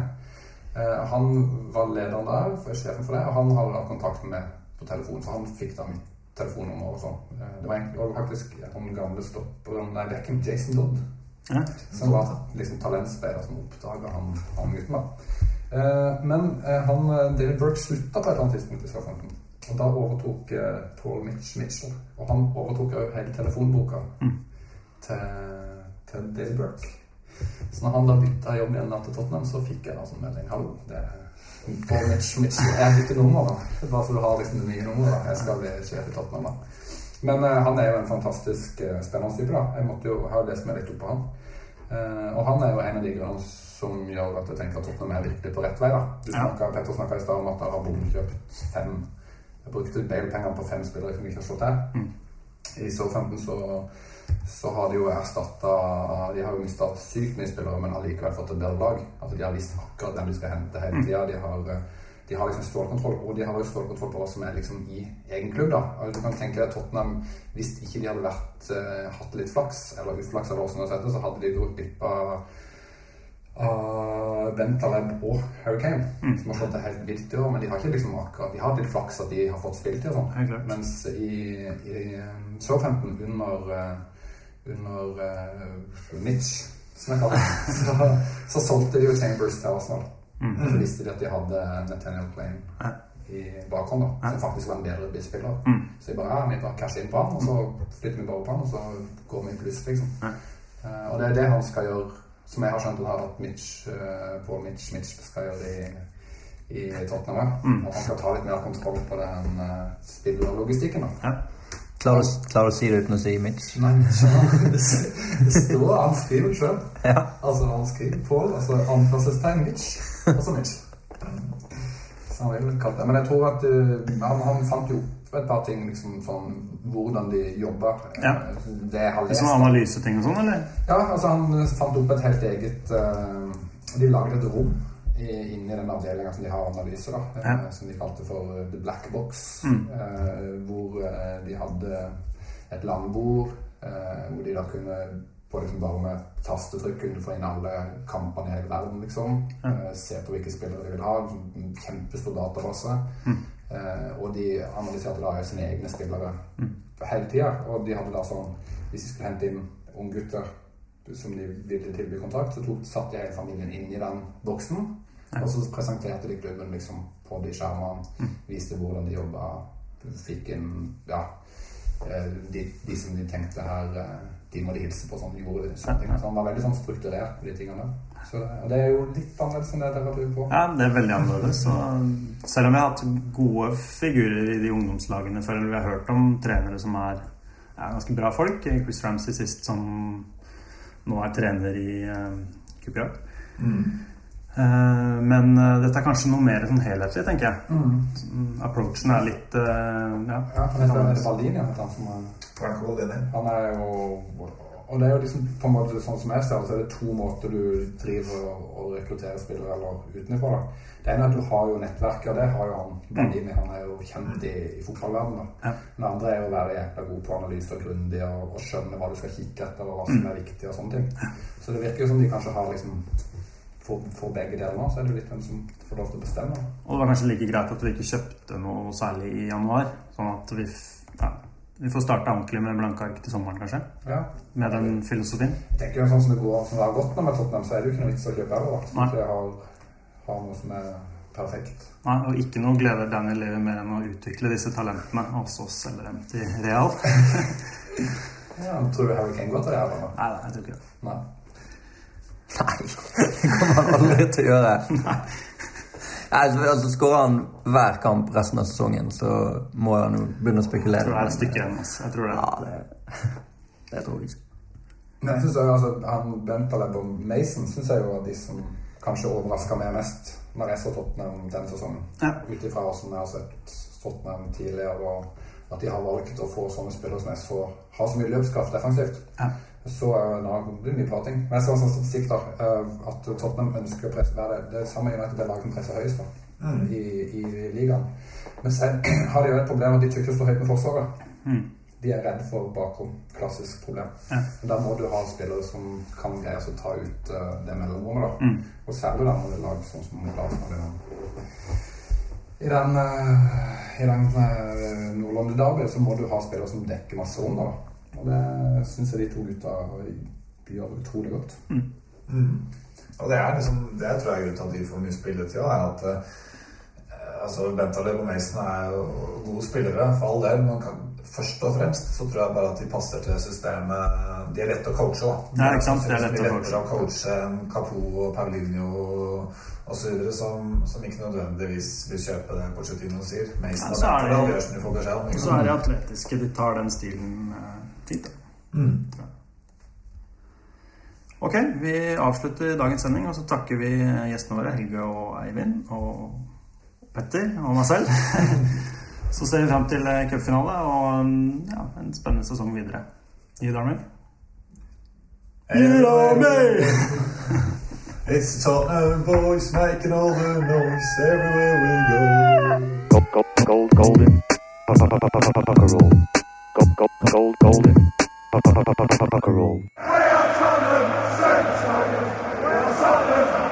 Eh, han var lederen der, for sjefen for det, og han hadde da kontakt med på telefon, så han fikk da mitt telefonnummer og sånn. Det var egentlig faktisk han gamle stopperen Nei, Beckham, Jason Dodd, Ja. som var liksom talentspiller som oppdaga han, han gutten. da. Eh, men eh, han, David Burke slutta på et eller annet tidspunkt i Southampton. Og da overtok Paul Mitch Mitchell. Og han overtok òg hele telefonboka til, til David Burke. Så når han da bytta jobb igjen til Tottenham, så fikk jeg da sånn melding. Hallo, det er. Jeg bytter nummer, da. Bare så du har liksom det nye nummeret. Jeg skal bli sjef i Tottenham, da. Men uh, han er jo en fantastisk uh, spennende type, da. Jeg måtte jo ha lest meg litt opp på han. Uh, og han er jo en av de grunnene som gjør at jeg tenker at Tottenham er virkelig på rett vei. da. Du Ja. snakket, Petter snakka i stad om at han har bomkjøpt fem Jeg brukte Bale-penger på fem spillere som ikke har slått til. I Southampton så, så har de jo erstatta De har jo mista sykt mye spillere, men har likevel fått et bedre lag. Altså De har visst akkurat hvem de skal hente hele tida. De har eh, de har liksom stålkontroll, og de har jo stålkontroll på hva som er liksom i egen klubb. da. Og du kan tenke deg Tottenham, Hvis ikke de hadde vært, uh, hatt litt flaks, eller uflaks, eller hvordan det heter, så hadde de jo yppa av Bentaleb og Hurricane, som har slått det helt vilt i år. Men de har ikke liksom akkurat De har litt flaks at de har fått spilletid og Helt sånn. Mens i, i um, Southampton, under, eh, under uh, Mitch, som jeg kaller det, så, så solgte de jo Chambers til Arsenal. Mm. så visste de at de hadde Nathaniel Plain Ja. i bakhånd, da, som faktisk var en bedre bispiller. Mm. Så jeg bare ja, vi bare casher inn på han, og så flytter vi bare på han, og så går vi i pluss, liksom. Ja. Eh, og det er det han skal gjøre, som jeg har skjønt at Mitch, uh, Paul Mitch, Mitch skal gjøre i, i Tottenham. Mm. Og han skal ta litt mer kontroll på den uh, spillerlogistikken. da. Ja. Klarer du, klarer du å si det uten å si Mitch? Nei, det det står Han skriver sjøl. Ja. Altså, han skriver på, altså anførselstegn Mitch, og så Mitch. Så han vil kalle det. Men jeg tror at uh, han, han fant jo opp et par ting, liksom sånn hvordan de jobber. Ja. Det jeg har lest. sånn analyseting og sånn, eller? Ja, altså han fant opp et helt eget uh, De laget et rom i, inni den avdelinga som de har analyse, da, eh, Ja. som de kalte for uh, The Black Box. Mm. eh, hvor eh, de hadde et landbord eh, hvor de da kunne på liksom bare med tastetrykk kunne få inn alle kampene i hele verden, liksom. Ja. Eh, se på hvilke spillere de vil ha. En kjempestor database. Mm. Eh, og de analyserte da sine egne spillere Mm. hele tida. Og de hadde da sånn Hvis de skulle hente inn unggutter som de ville tilby kontrakt, så tok, satt de hele familien inn i den boksen. Og så presenterte de klubben liksom på de skjermene, viste hvordan de jobba, fikk inn ja, eh, de, de som de tenkte her eh, De må de hilse på sånn. Gjorde de sånne ting. Så han var veldig sånn strukturert på de tingene Så det, og det er jo litt annerledes enn det dere driver på. Ja, det er veldig annerledes. Og selv om vi har hatt gode figurer i de ungdomslagene før, eller vi har hørt om trenere som er ja, ganske bra folk Chris Ramsey sist, som nå er trener i uh. Eh, men eh, dette er kanskje noe mer sånn helhetlig, tenker jeg. Mm, Approachen er litt eh, ja, Ja, han heter han heter han heter han som er Han er jo Og det er jo liksom på en måte sånn som jeg ser det, så er det to måter du driver og rekrutterer spillere eller utenfra. da. Det ene er at du har jo nettverket, og det har jo han Valdini. Han er jo kjent i, i fotballverdenen. Ja. Det andre er jo å være jækla god på analyse og grundig og, og skjønne hva du skal kikke etter, og hva som er viktig og sånne ting. Så det virker jo som de kanskje har liksom For, for begge deler så er det jo litt hvem som får lov til å bestemme. Og det var kanskje like greit at vi ikke kjøpte noe særlig i januar. Sånn at vi, ja, vi får starte ordentlig med blanke ark til sommeren, kanskje. Ja. Med den filosofien. Jeg tenker jo sånn som det går som det har gått nå med Tottenham, så er det jo ikke noe vits å kjøpe heller. da. Så Nei. ikke jeg har, har noe som er perfekt. Nei, og ikke noe gleder Daniel Levi mer enn å utvikle disse talentene, og oss selge dem til Real. Ja, tror du Harry Kane går til det her? eller? Nei, jeg tror ikke det. Nei. Nei, det kommer han aldri til å gjøre. Nei, altså, altså Skårer han hver kamp resten av sesongen, så må han jo begynne å spekulere. Jeg tror det er et stykke igjen. Altså. Jeg tror det. Ja, det, det tror jeg ikke. Men jeg synes altså, han Bentaleb og Mason synes jeg jo er de som kanskje overraska meg mest når jeg så Tottenham denne sesongen. Ja. Ut ifra hvordan jeg har sett Tottenham tidligere, og at de har valgt å få sånne spillere som jeg har så mye løpskraft defensivt. Ja. Så eh, nå blir det mye prating. Men jeg så en sånn statistikk da, eh, at Tottenham ønsker å presse være det, det er samme United det laget som presser høyest da, i, i ligaen. Men så har de jo et problem at de ikke å stå høyt med forsvaret. Mm. De er redd for bakrom. Klassisk problem. Ja. Men da må du ha spillere som kan greie å ta ut uh, det mellomrommet. da. Mm. Og særlig da når det er lag sånn som mot Arsenal i den, i den, eh, i den uh, Nordlandet-derby, så må du ha spillere som dekker masse rom. da. Og det syns jeg de to gutta de gjør utrolig godt. Mm. Og det er liksom, det tror jeg er grunnen til at de får mye spilletid, er at eh, altså Bentaleb og Mason er jo gode spillere, for all del, men kan, først og fremst så tror jeg bare at de passer til systemet. De er lette å coache, da. Ja, ikke sant? Det er lett å er lettere å coache enn Capo og Paulinho osv. Som, som ikke nødvendigvis vil kjøpe det Porcetino sier. Mason Ja, er det- det de får beskjed om. Så er de atletiske. De tar den stilen eh, fint. Mm. Ok, vi avslutter dagens sending, og så takker vi gjestene våre, Helge og Eivind, og Petter og meg selv. Så ser vi fram til eh, cupfinale og mm, ja, en spennende sesong videre. You Darmy? It's the Tottenham voice making all the noise everywhere we go. Gold, gold, golden, roll. Gold, gold, gold, golden, roll. We are Tottenham, Saints, we are Tottenham.